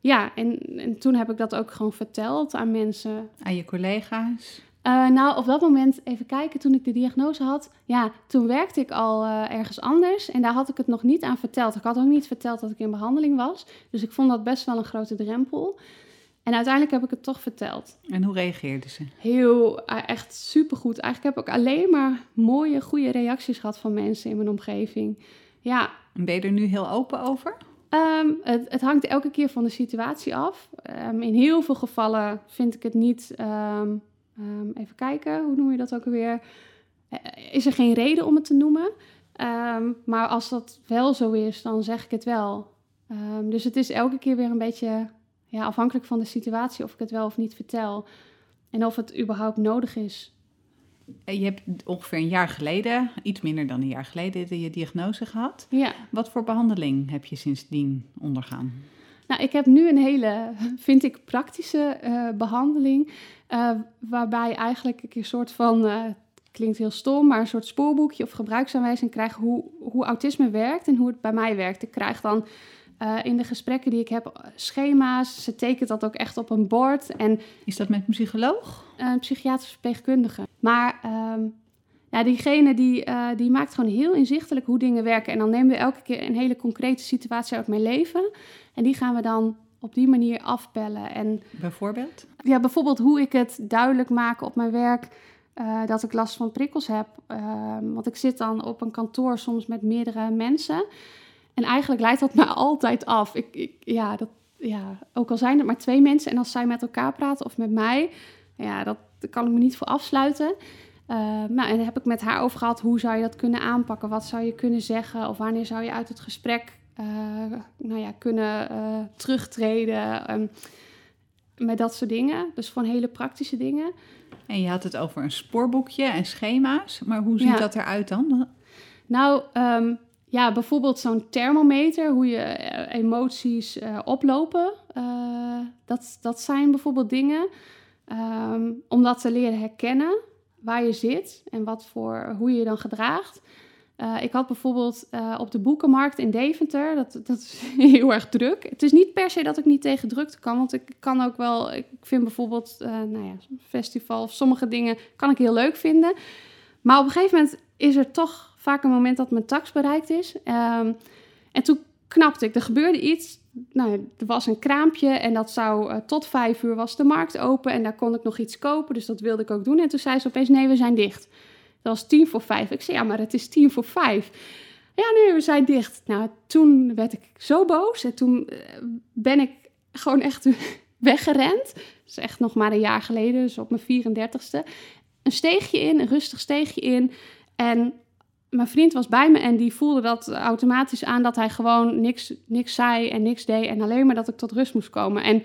ja, en, en toen heb ik dat ook gewoon verteld aan mensen. Aan je collega's? Uh, nou, op dat moment, even kijken, toen ik de diagnose had, ja, toen werkte ik al uh, ergens anders en daar had ik het nog niet aan verteld. Ik had ook niet verteld dat ik in behandeling was, dus ik vond dat best wel een grote drempel. En uiteindelijk heb ik het toch verteld. En hoe reageerde ze? Heel, uh, echt supergoed. Eigenlijk heb ik alleen maar mooie, goede reacties gehad van mensen in mijn omgeving. Ja. En ben je er nu heel open over? Um, het, het, hangt elke keer van de situatie af. Um, in heel veel gevallen vind ik het niet um, Um, even kijken, hoe noem je dat ook alweer? Uh, is er geen reden om het te noemen. Um, maar als dat wel zo is, dan zeg ik het wel. Um, dus het is elke keer weer een beetje ja, afhankelijk van de situatie of ik het wel of niet vertel. En of het überhaupt nodig is. Je hebt ongeveer een jaar geleden, iets minder dan een jaar geleden, je diagnose gehad. Ja. Wat voor behandeling heb je sindsdien ondergaan? Nou, ik heb nu een hele, vind ik, praktische uh, behandeling. Uh, waarbij eigenlijk ik een soort van, uh, klinkt heel stom, maar een soort spoorboekje of gebruiksaanwijzing krijg hoe, hoe autisme werkt en hoe het bij mij werkt. Ik krijg dan in de gesprekken die ik heb schema's. Ze tekent dat ook echt op een bord. En, Is dat met een psycholoog? Een psychiatrisch verpleegkundige. Maar um, ja, diegene die, uh, die maakt gewoon heel inzichtelijk hoe dingen werken. En dan nemen we elke keer een hele concrete situatie uit mijn leven. En die gaan we dan op die manier afbellen. En, bijvoorbeeld? Ja, bijvoorbeeld hoe ik het duidelijk maak op mijn werk uh, dat ik last van prikkels heb. Uh, want ik zit dan op een kantoor soms met meerdere mensen. En eigenlijk leidt dat me altijd af. Ik, ik, ja, dat, ja, ook al zijn het maar twee mensen en als zij met elkaar praten of met mij, ja, dat, daar kan ik me niet voor afsluiten. Uh, nou, en daar heb ik met haar over gehad, hoe zou je dat kunnen aanpakken? Wat zou je kunnen zeggen? Of wanneer zou je uit het gesprek uh, nou ja, kunnen uh, terugtreden? Um, met dat soort dingen. Dus gewoon hele praktische dingen. En je had het over een spoorboekje en schema's. Maar hoe ziet dat eruit dan? Nou, um, ja, bijvoorbeeld zo'n thermometer, hoe je emoties oplopen. dat, dat zijn bijvoorbeeld dingen. Um, om dat te leren herkennen waar je zit en wat voor, hoe je je dan gedraagt. Uh, ik had bijvoorbeeld uh, op de boekenmarkt in Deventer, dat, dat is heel erg druk. Het is niet per se dat ik niet tegen drukte kan, want ik kan ook wel, ik vind bijvoorbeeld, uh, nou ja, festival of sommige dingen kan ik heel leuk vinden. Maar op een gegeven moment is er toch vaak een moment dat mijn tax bereikt is. Um, en toen knapte ik, er gebeurde iets, nou, er was een kraampje en dat zou uh, tot vijf uur was de markt open en daar kon ik nog iets kopen, dus dat wilde ik ook doen. En toen zei ze opeens, nee, we zijn dicht. Dat was tien voor vijf. Ik zei, ja, maar het is tien voor vijf. Ja, nee, we zijn dicht. Nou, toen werd ik zo boos en toen uh, ben ik gewoon echt weggerend. Dat is echt nog maar een jaar geleden, dus op mijn 34ste. Een steegje in, een rustig steegje in. En mijn vriend was bij me en die voelde dat automatisch aan dat hij gewoon niks, niks zei en niks deed en alleen maar dat ik tot rust moest komen. En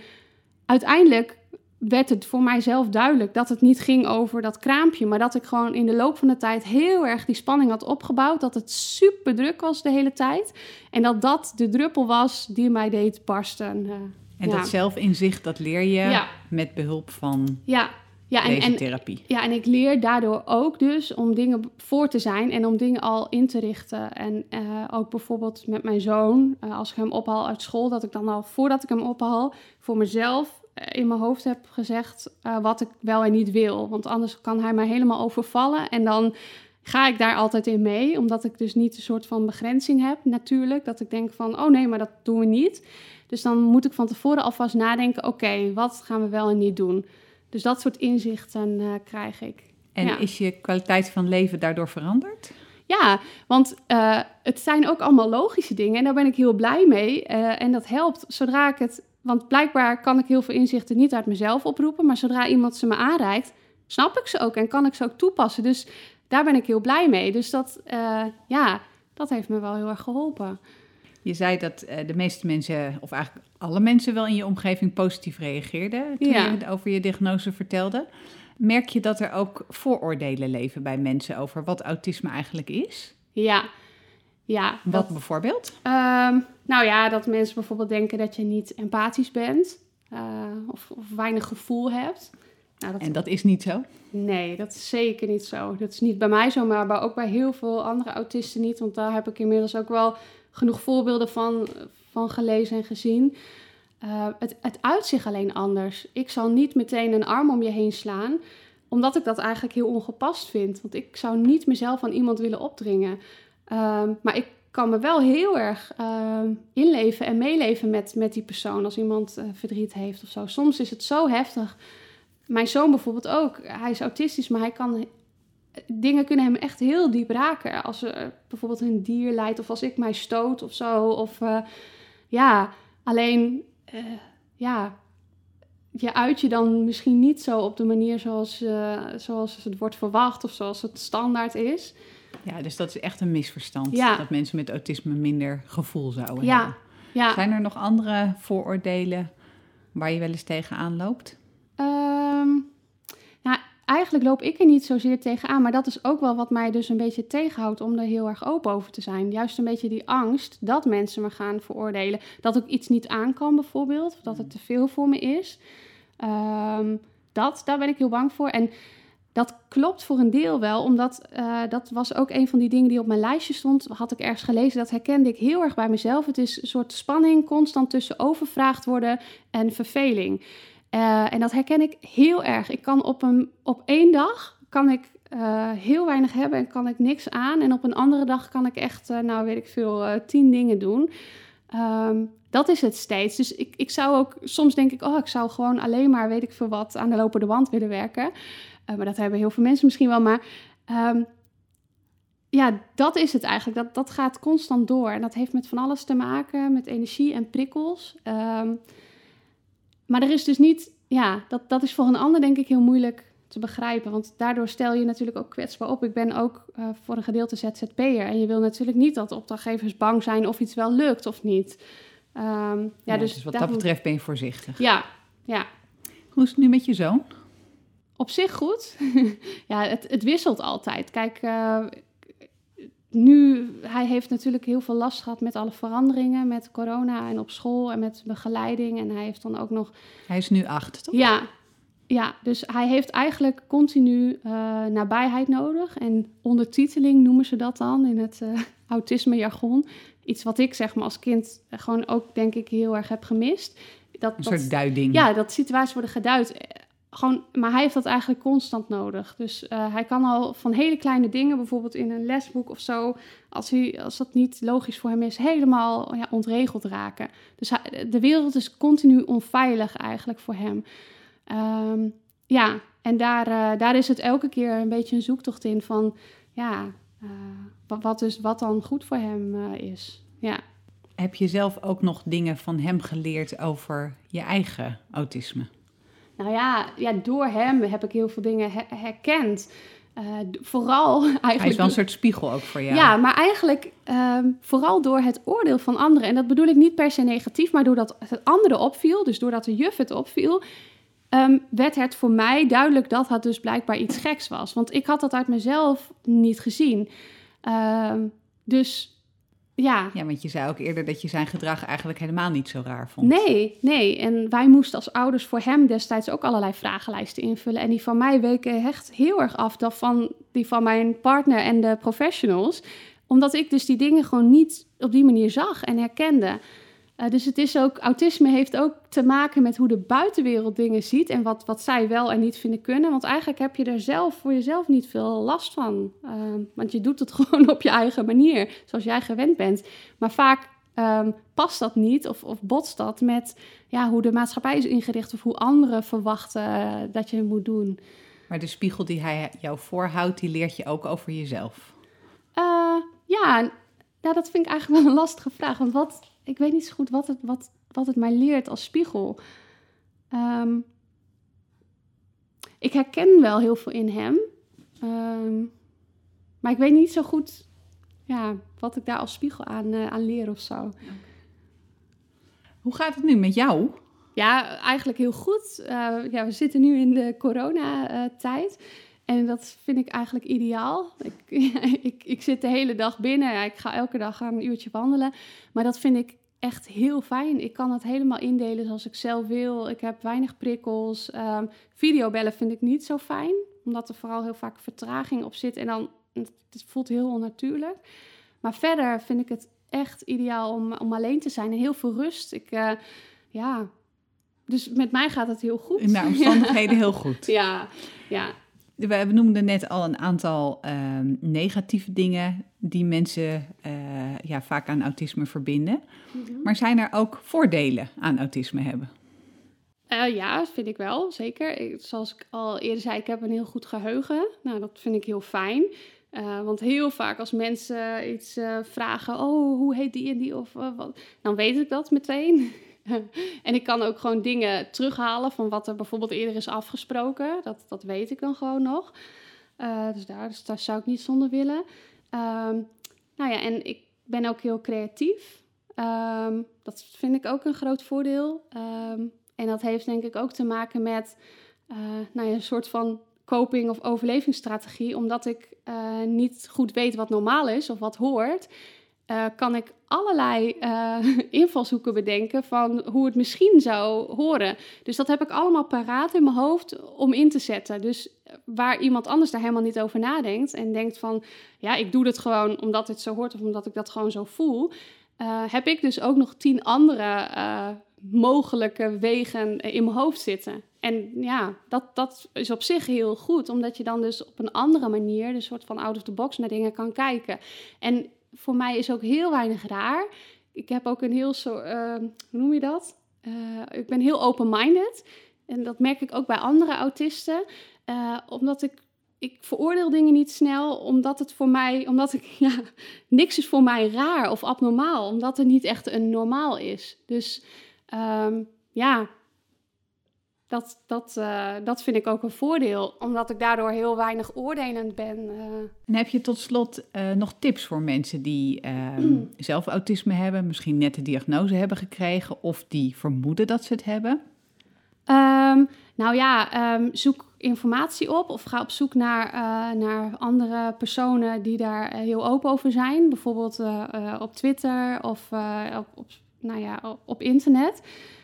uiteindelijk werd het voor mijzelf duidelijk dat het niet ging over dat kraampje, maar dat ik gewoon in de loop van de tijd heel erg die spanning had opgebouwd, dat het super druk was de hele tijd en dat dat de druppel was die mij deed barsten. Uh, en ja. dat zelfinzicht, dat leer je ja. met behulp van ja. Ja, en, deze therapie. ja, en ik leer daardoor ook dus om dingen voor te zijn en om dingen al in te richten. En uh, ook bijvoorbeeld met mijn zoon, uh, als ik hem ophaal uit school, dat ik dan al voordat ik hem ophaal voor mezelf in mijn hoofd heb gezegd wat ik wel en niet wil. Want anders kan hij mij helemaal overvallen. En dan ga ik daar altijd in mee. Omdat ik dus niet een soort van begrenzing heb, natuurlijk. Dat ik denk van, oh nee, maar dat doen we niet. Dus dan moet ik van tevoren alvast nadenken: oké, wat gaan we wel en niet doen? Dus dat soort inzichten uh, krijg ik. En is je kwaliteit van leven daardoor veranderd? Ja, want uh, het zijn ook allemaal logische dingen en daar ben ik heel blij mee. Uh, en dat helpt zodra ik het. Want blijkbaar kan ik heel veel inzichten niet uit mezelf oproepen, maar zodra iemand ze me aanreikt, snap ik ze ook en kan ik ze ook toepassen. Dus daar ben ik heel blij mee. Dus dat, ja, dat heeft me wel heel erg geholpen. Je zei dat uh, de meeste mensen, of eigenlijk alle mensen wel in je omgeving positief reageerden toen je over je diagnose vertelde. Merk je dat er ook vooroordelen leven bij mensen over wat autisme eigenlijk is? Ja. ja wat bijvoorbeeld? Um, nou ja, dat mensen bijvoorbeeld denken dat je niet empathisch bent uh, of, of, weinig gevoel hebt. Nou, dat... En dat is niet zo? Nee, dat is zeker niet zo. Dat is niet bij mij zo, maar ook bij heel veel andere autisten niet. Want daar heb ik inmiddels ook wel genoeg voorbeelden van, van gelezen en gezien. Uh, het, het uitzicht alleen anders. Ik zal niet meteen een arm om je heen slaan, omdat ik dat eigenlijk heel ongepast vind. Want ik zou niet mezelf aan iemand willen opdringen. Uh, maar ik kan me wel heel erg uh, inleven en meeleven met, met die persoon als iemand uh, verdriet heeft of zo. Soms is het zo heftig. Mijn zoon bijvoorbeeld ook. Hij is autistisch, maar hij kan dingen kunnen hem echt heel diep raken. Als er bijvoorbeeld een dier leidt of als ik mij stoot of zo. Of uh, ja, alleen uh, ja, je uit je dan misschien niet zo op de manier zoals, uh, zoals het wordt verwacht of zoals het standaard is. Ja, dus dat is echt een misverstand. Ja. Dat mensen met autisme minder gevoel zouden ja. hebben. Ja. Zijn er nog andere vooroordelen waar je wel eens tegenaan loopt? Eigenlijk loop ik er niet zozeer tegenaan. Maar dat is ook wel wat mij dus een beetje tegenhoudt om er heel erg open over te zijn. Juist een beetje die angst dat mensen me gaan veroordelen. Dat ik iets niet aan kan bijvoorbeeld. Of dat het te veel voor me is. Um, dat, daar ben ik heel bang voor. En dat klopt voor een deel wel, omdat uh, dat was ook een van die dingen die op mijn lijstje stond. Had ik ergens gelezen, dat herkende ik heel erg bij mezelf. Het is een soort spanning constant tussen overvraagd worden en verveling. Uh, en dat herken ik heel erg. Ik kan op, een, op één dag kan ik uh, heel weinig hebben en kan ik niks aan. En op een andere dag kan ik echt, uh, nou weet ik veel, tien dingen doen. Um, dat is het steeds. Dus ik, ik zou ook, soms denk ik, oh, ik zou gewoon alleen maar, weet ik veel wat, aan de lopende band willen werken. maar dat hebben heel veel mensen misschien wel. Maar um, ja, dat is het eigenlijk. Dat, dat gaat constant door. En dat heeft met van alles te maken, met energie en prikkels. Um, maar er is dus niet, ja, dat, dat is voor een ander denk ik heel moeilijk te begrijpen. Want daardoor stel je natuurlijk ook kwetsbaar op. Ik ben ook uh, voor een gedeelte ZZP'er. En je wil natuurlijk niet dat opdrachtgevers bang zijn of iets wel lukt of niet. Um, ja, dus, dus, wat dat betreft ben je voorzichtig. Ja, ja. Hoe is het nu met je zoon? Op zich goed. ja, het, het wisselt altijd. Kijk, uh, nu, hij heeft natuurlijk heel veel last gehad met alle veranderingen, met corona en op school en met begeleiding. En hij heeft dan ook nog. Hij is nu acht, toch? Ja, ja dus hij heeft eigenlijk continu uh, nabijheid nodig. En ondertiteling noemen ze dat dan in het uh, autisme-jargon. Iets wat ik zeg maar als kind gewoon ook denk ik heel erg heb gemist. Dat, een soort duiding. Ja, dat situaties worden geduid gewoon, maar hij heeft dat eigenlijk constant nodig. Dus uh, hij kan al van hele kleine dingen, bijvoorbeeld in een lesboek of zo, als, hij, als dat niet logisch voor hem is, helemaal ja, ontregeld raken. Dus de wereld is continu onveilig eigenlijk voor hem. Um, ja, en daar, uh, daar is het elke keer een beetje een zoektocht in van, ja, uh, wat, dus, wat dan goed voor hem is. Ja. Heb je zelf ook nog dingen van hem geleerd over je eigen autisme? Nou ja, ja, door hem heb ik heel veel dingen herkend. Uh, vooral eigenlijk. Hij is wel een soort spiegel ook voor jou. Ja, maar eigenlijk um, vooral door het oordeel van anderen. En dat bedoel ik niet per se negatief, maar doordat het andere opviel, dus doordat de juf het opviel, um, werd het voor mij duidelijk dat het dus blijkbaar iets geks was. Want ik had dat uit mezelf niet gezien. Um, dus ja. ja, want je zei ook eerder dat je zijn gedrag eigenlijk helemaal niet zo raar vond. Nee, nee. En wij moesten als ouders voor hem destijds ook allerlei vragenlijsten invullen. En die van mij weken echt heel erg af dan van die van mijn partner en de professionals. Omdat ik dus die dingen gewoon niet op die manier zag en herkende. Uh, dus het is ook, autisme heeft ook te maken met hoe de buitenwereld dingen ziet en wat, wat zij wel en niet vinden kunnen. Want eigenlijk heb je er zelf voor jezelf niet veel last van. Uh, want je doet het gewoon op je eigen manier, zoals jij gewend bent. Maar vaak um, past dat niet of, of botst dat met ja, hoe de maatschappij is ingericht of hoe anderen verwachten uh, dat je het moet doen. Maar de spiegel die hij jou voorhoudt, die leert je ook over jezelf. Uh, ja, nou, dat vind ik eigenlijk wel een lastige vraag. Want wat, ik weet niet zo goed wat het, wat, wat het mij leert als spiegel. Um, ik herken wel heel veel in hem. Um, maar ik weet niet zo goed ja, wat ik daar als spiegel aan, uh, aan leer of zo. Hoe gaat het nu met jou? Ja, eigenlijk heel goed. Uh, ja, we zitten nu in de coronatijd. En dat vind ik eigenlijk ideaal. Ik, ik, ik zit de hele dag binnen. Ik ga elke dag een uurtje wandelen. Maar dat vind ik echt heel fijn. Ik kan het helemaal indelen zoals ik zelf wil. Ik heb weinig prikkels. Um, videobellen vind ik niet zo fijn. Omdat er vooral heel vaak vertraging op zit. En dan het voelt heel onnatuurlijk. Maar verder vind ik het echt ideaal om, om alleen te zijn. En heel veel rust. Ik, uh, ja... Dus met mij gaat het heel goed. In de omstandigheden heel goed. Ja, ja we noemden net al een aantal ehm, negatieve dingen die mensen uh, ja, vaak aan autisme verbinden. Mhm. Maar zijn er ook voordelen aan autisme hebben? Uh, ja, vind ik wel, zeker. zoals ik al eerder zei, ik heb een heel goed geheugen. Nou, dat vind ik heel fijn. Uh, want heel vaak als mensen iets vragen, oh, hoe heet die en die of wat, dan weet ik dat meteen. en ik kan ook gewoon dingen terughalen van wat er bijvoorbeeld eerder is afgesproken. Dat, dat weet ik dan gewoon nog. Uh, dus, daar, dus daar zou ik niet zonder willen. Um, nou ja, en ik ben ook heel creatief. Um, dat vind ik ook een groot voordeel. Um, en dat heeft denk ik ook te maken met uh, nou ja, een soort van coping- of overlevingsstrategie. Omdat ik uh, niet goed weet wat normaal is of wat hoort. Uh, kan ik allerlei uh, invalshoeken bedenken van hoe het misschien zou horen. Dus dat heb ik allemaal paraat in mijn hoofd om in te zetten. Dus eh, waar iemand anders daar helemaal niet over nadenkt en denkt van, ja, ik doe dit gewoon omdat het zo hoort of omdat ik dat gewoon zo voel, uh, heb ik dus ook nog tien andere mogelijke wegen in mijn hoofd zitten. En ja, dat, dat is op zich heel goed, omdat je dan dus op een andere manier, een soort van out of the box, naar dingen kan kijken. En voor mij is ook heel weinig raar. Ik heb ook een heel soort, uh, hoe noem je dat? Uh, ik ben heel open-minded. En dat merk ik ook bij andere autisten. Uh, omdat ik, ik veroordeel dingen niet snel, omdat het voor mij, omdat ik, ja, niks is voor mij raar of abnormaal. Omdat er niet echt een normaal is. Dus um, ja, dat, dat, uh, dat vind ik ook een voordeel, omdat ik daardoor heel weinig oordelend ben. Uh. En heb je tot slot uh, nog tips voor mensen die mm. zelf autisme hebben, misschien net de diagnose hebben gekregen of die vermoeden dat ze het hebben? Um, nou ja, um, zoek informatie op of ga op zoek naar, naar andere personen die daar heel open over zijn. Bijvoorbeeld op Twitter of op, op, nou ja, op, op internet.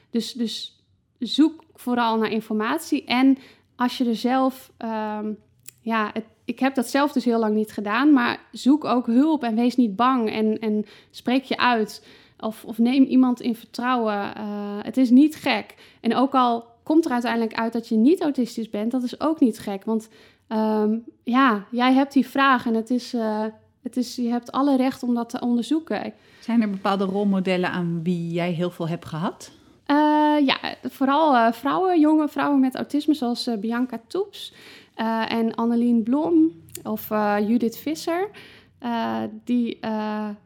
Dus, dus zoek vooral naar informatie. En als je er zelf, um, ja, ik heb dat zelf dus heel lang niet gedaan, maar zoek ook hulp en wees niet bang en, en spreek je uit. Of, of neem iemand in vertrouwen. Uh, het is niet gek. En ook al komt er uiteindelijk uit dat je niet autistisch bent, dat is ook niet gek. Want um, ja, jij hebt die vraag en het is, uh, het is, je hebt alle recht om dat te onderzoeken. Zijn er bepaalde rolmodellen aan wie jij heel veel hebt gehad? Uh, ja, vooral uh, vrouwen, jonge vrouwen met autisme, zoals uh, Bianca Toeps en Annelien Blom of Judith Visser. die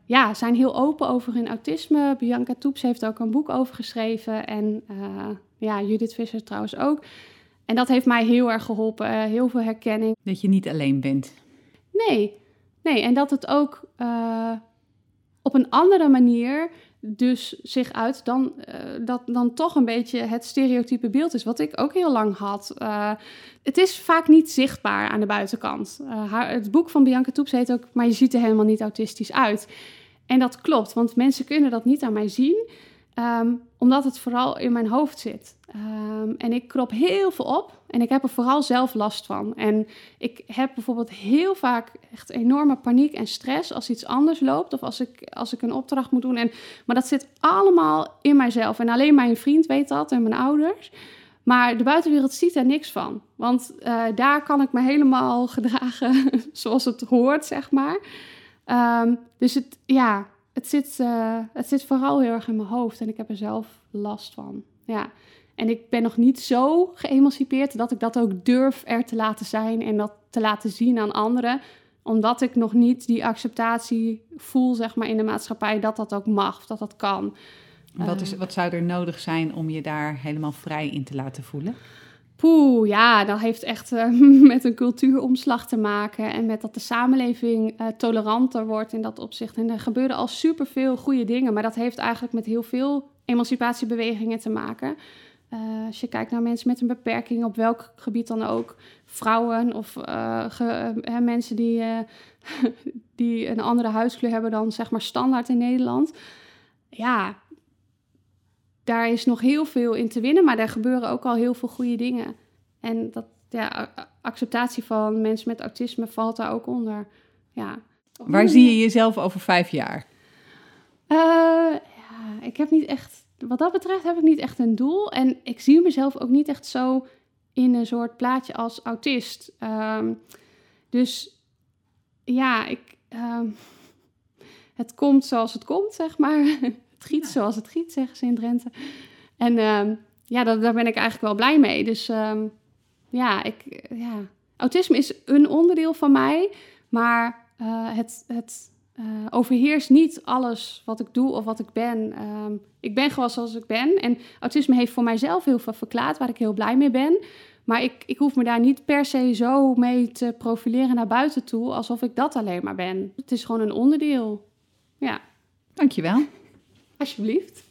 ja, zijn heel open over hun autisme. Bianca Toeps heeft ook een boek over geschreven en ja, Judith Visser trouwens ook. En dat heeft mij heel erg geholpen, heel veel herkenning. Dat je niet alleen bent. Nee, nee. En dat het ook op een andere manier dus zich uit dan, uh, dat dan toch een beetje het stereotype beeld is, wat ik ook heel lang had. Uh, het is vaak niet zichtbaar aan de buitenkant. Uh, haar, het boek van Bianca Toeps heet ook, maar je ziet er helemaal niet autistisch uit. En dat klopt, want mensen kunnen dat niet aan mij zien. Ehm, omdat het vooral in mijn hoofd zit. Ehm, en ik krop heel veel op en ik heb er vooral zelf last van. En ik heb bijvoorbeeld heel vaak echt enorme paniek en stress als iets anders loopt of als ik, als ik een opdracht moet doen. En, maar dat zit allemaal in mijzelf. En alleen mijn vriend weet dat en mijn ouders. Maar de buitenwereld ziet er niks van. Want uh, daar kan ik me helemaal gedragen zoals het hoort, zeg maar. Um, dus het, ja, het zit, uh, het zit vooral heel erg in mijn hoofd en ik heb er zelf last van. Ja. En ik ben nog niet zo geëmancipeerd dat ik dat ook durf er te laten zijn en dat te laten zien aan anderen. Omdat ik nog niet die acceptatie voel, zeg maar, in de maatschappij dat dat ook mag, dat dat kan. Wat, is, wat zou er nodig zijn om je daar helemaal vrij in te laten voelen? Poeh, ja, dat heeft echt uh, met een cultuuromslag te maken en met dat de samenleving uh, toleranter wordt in dat opzicht. En er gebeuren al superveel goede dingen, maar dat heeft eigenlijk met heel veel emancipatiebewegingen te maken. Uh, als je kijkt naar mensen met een beperking, op welk gebied dan ook, vrouwen of mensen die, die een andere huidskleur hebben dan zeg maar standaard in Nederland. Ja, daar is nog heel veel in te winnen, maar daar gebeuren ook al heel veel goede dingen. En dat, ja, acceptatie van mensen met autisme valt daar ook onder. Ja. Waar zie je jezelf over vijf jaar? Uh, ja, ik heb niet echt, wat dat betreft heb ik niet echt een doel. En ik zie mezelf ook niet echt zo in een soort plaatje als autist. Um, dus ja, ik, um, het komt zoals het komt, zeg maar. giet zoals het giet, zeggen ze in Drenthe. En uh, ja, daar ben ik eigenlijk wel blij mee. Dus uh, ja, ik, ja, autisme is een onderdeel van mij, maar uh, het, het uh, overheerst niet alles wat ik doe of wat ik ben. Ehm, ik ben gewoon zoals ik ben. En autisme heeft voor mijzelf heel veel verklaard, waar ik heel blij mee ben. Maar ik, ik hoef me daar niet per se zo mee te profileren naar buiten toe, alsof ik dat alleen maar ben. Het is gewoon een onderdeel. Ja. Dankjewel. Alsjeblieft.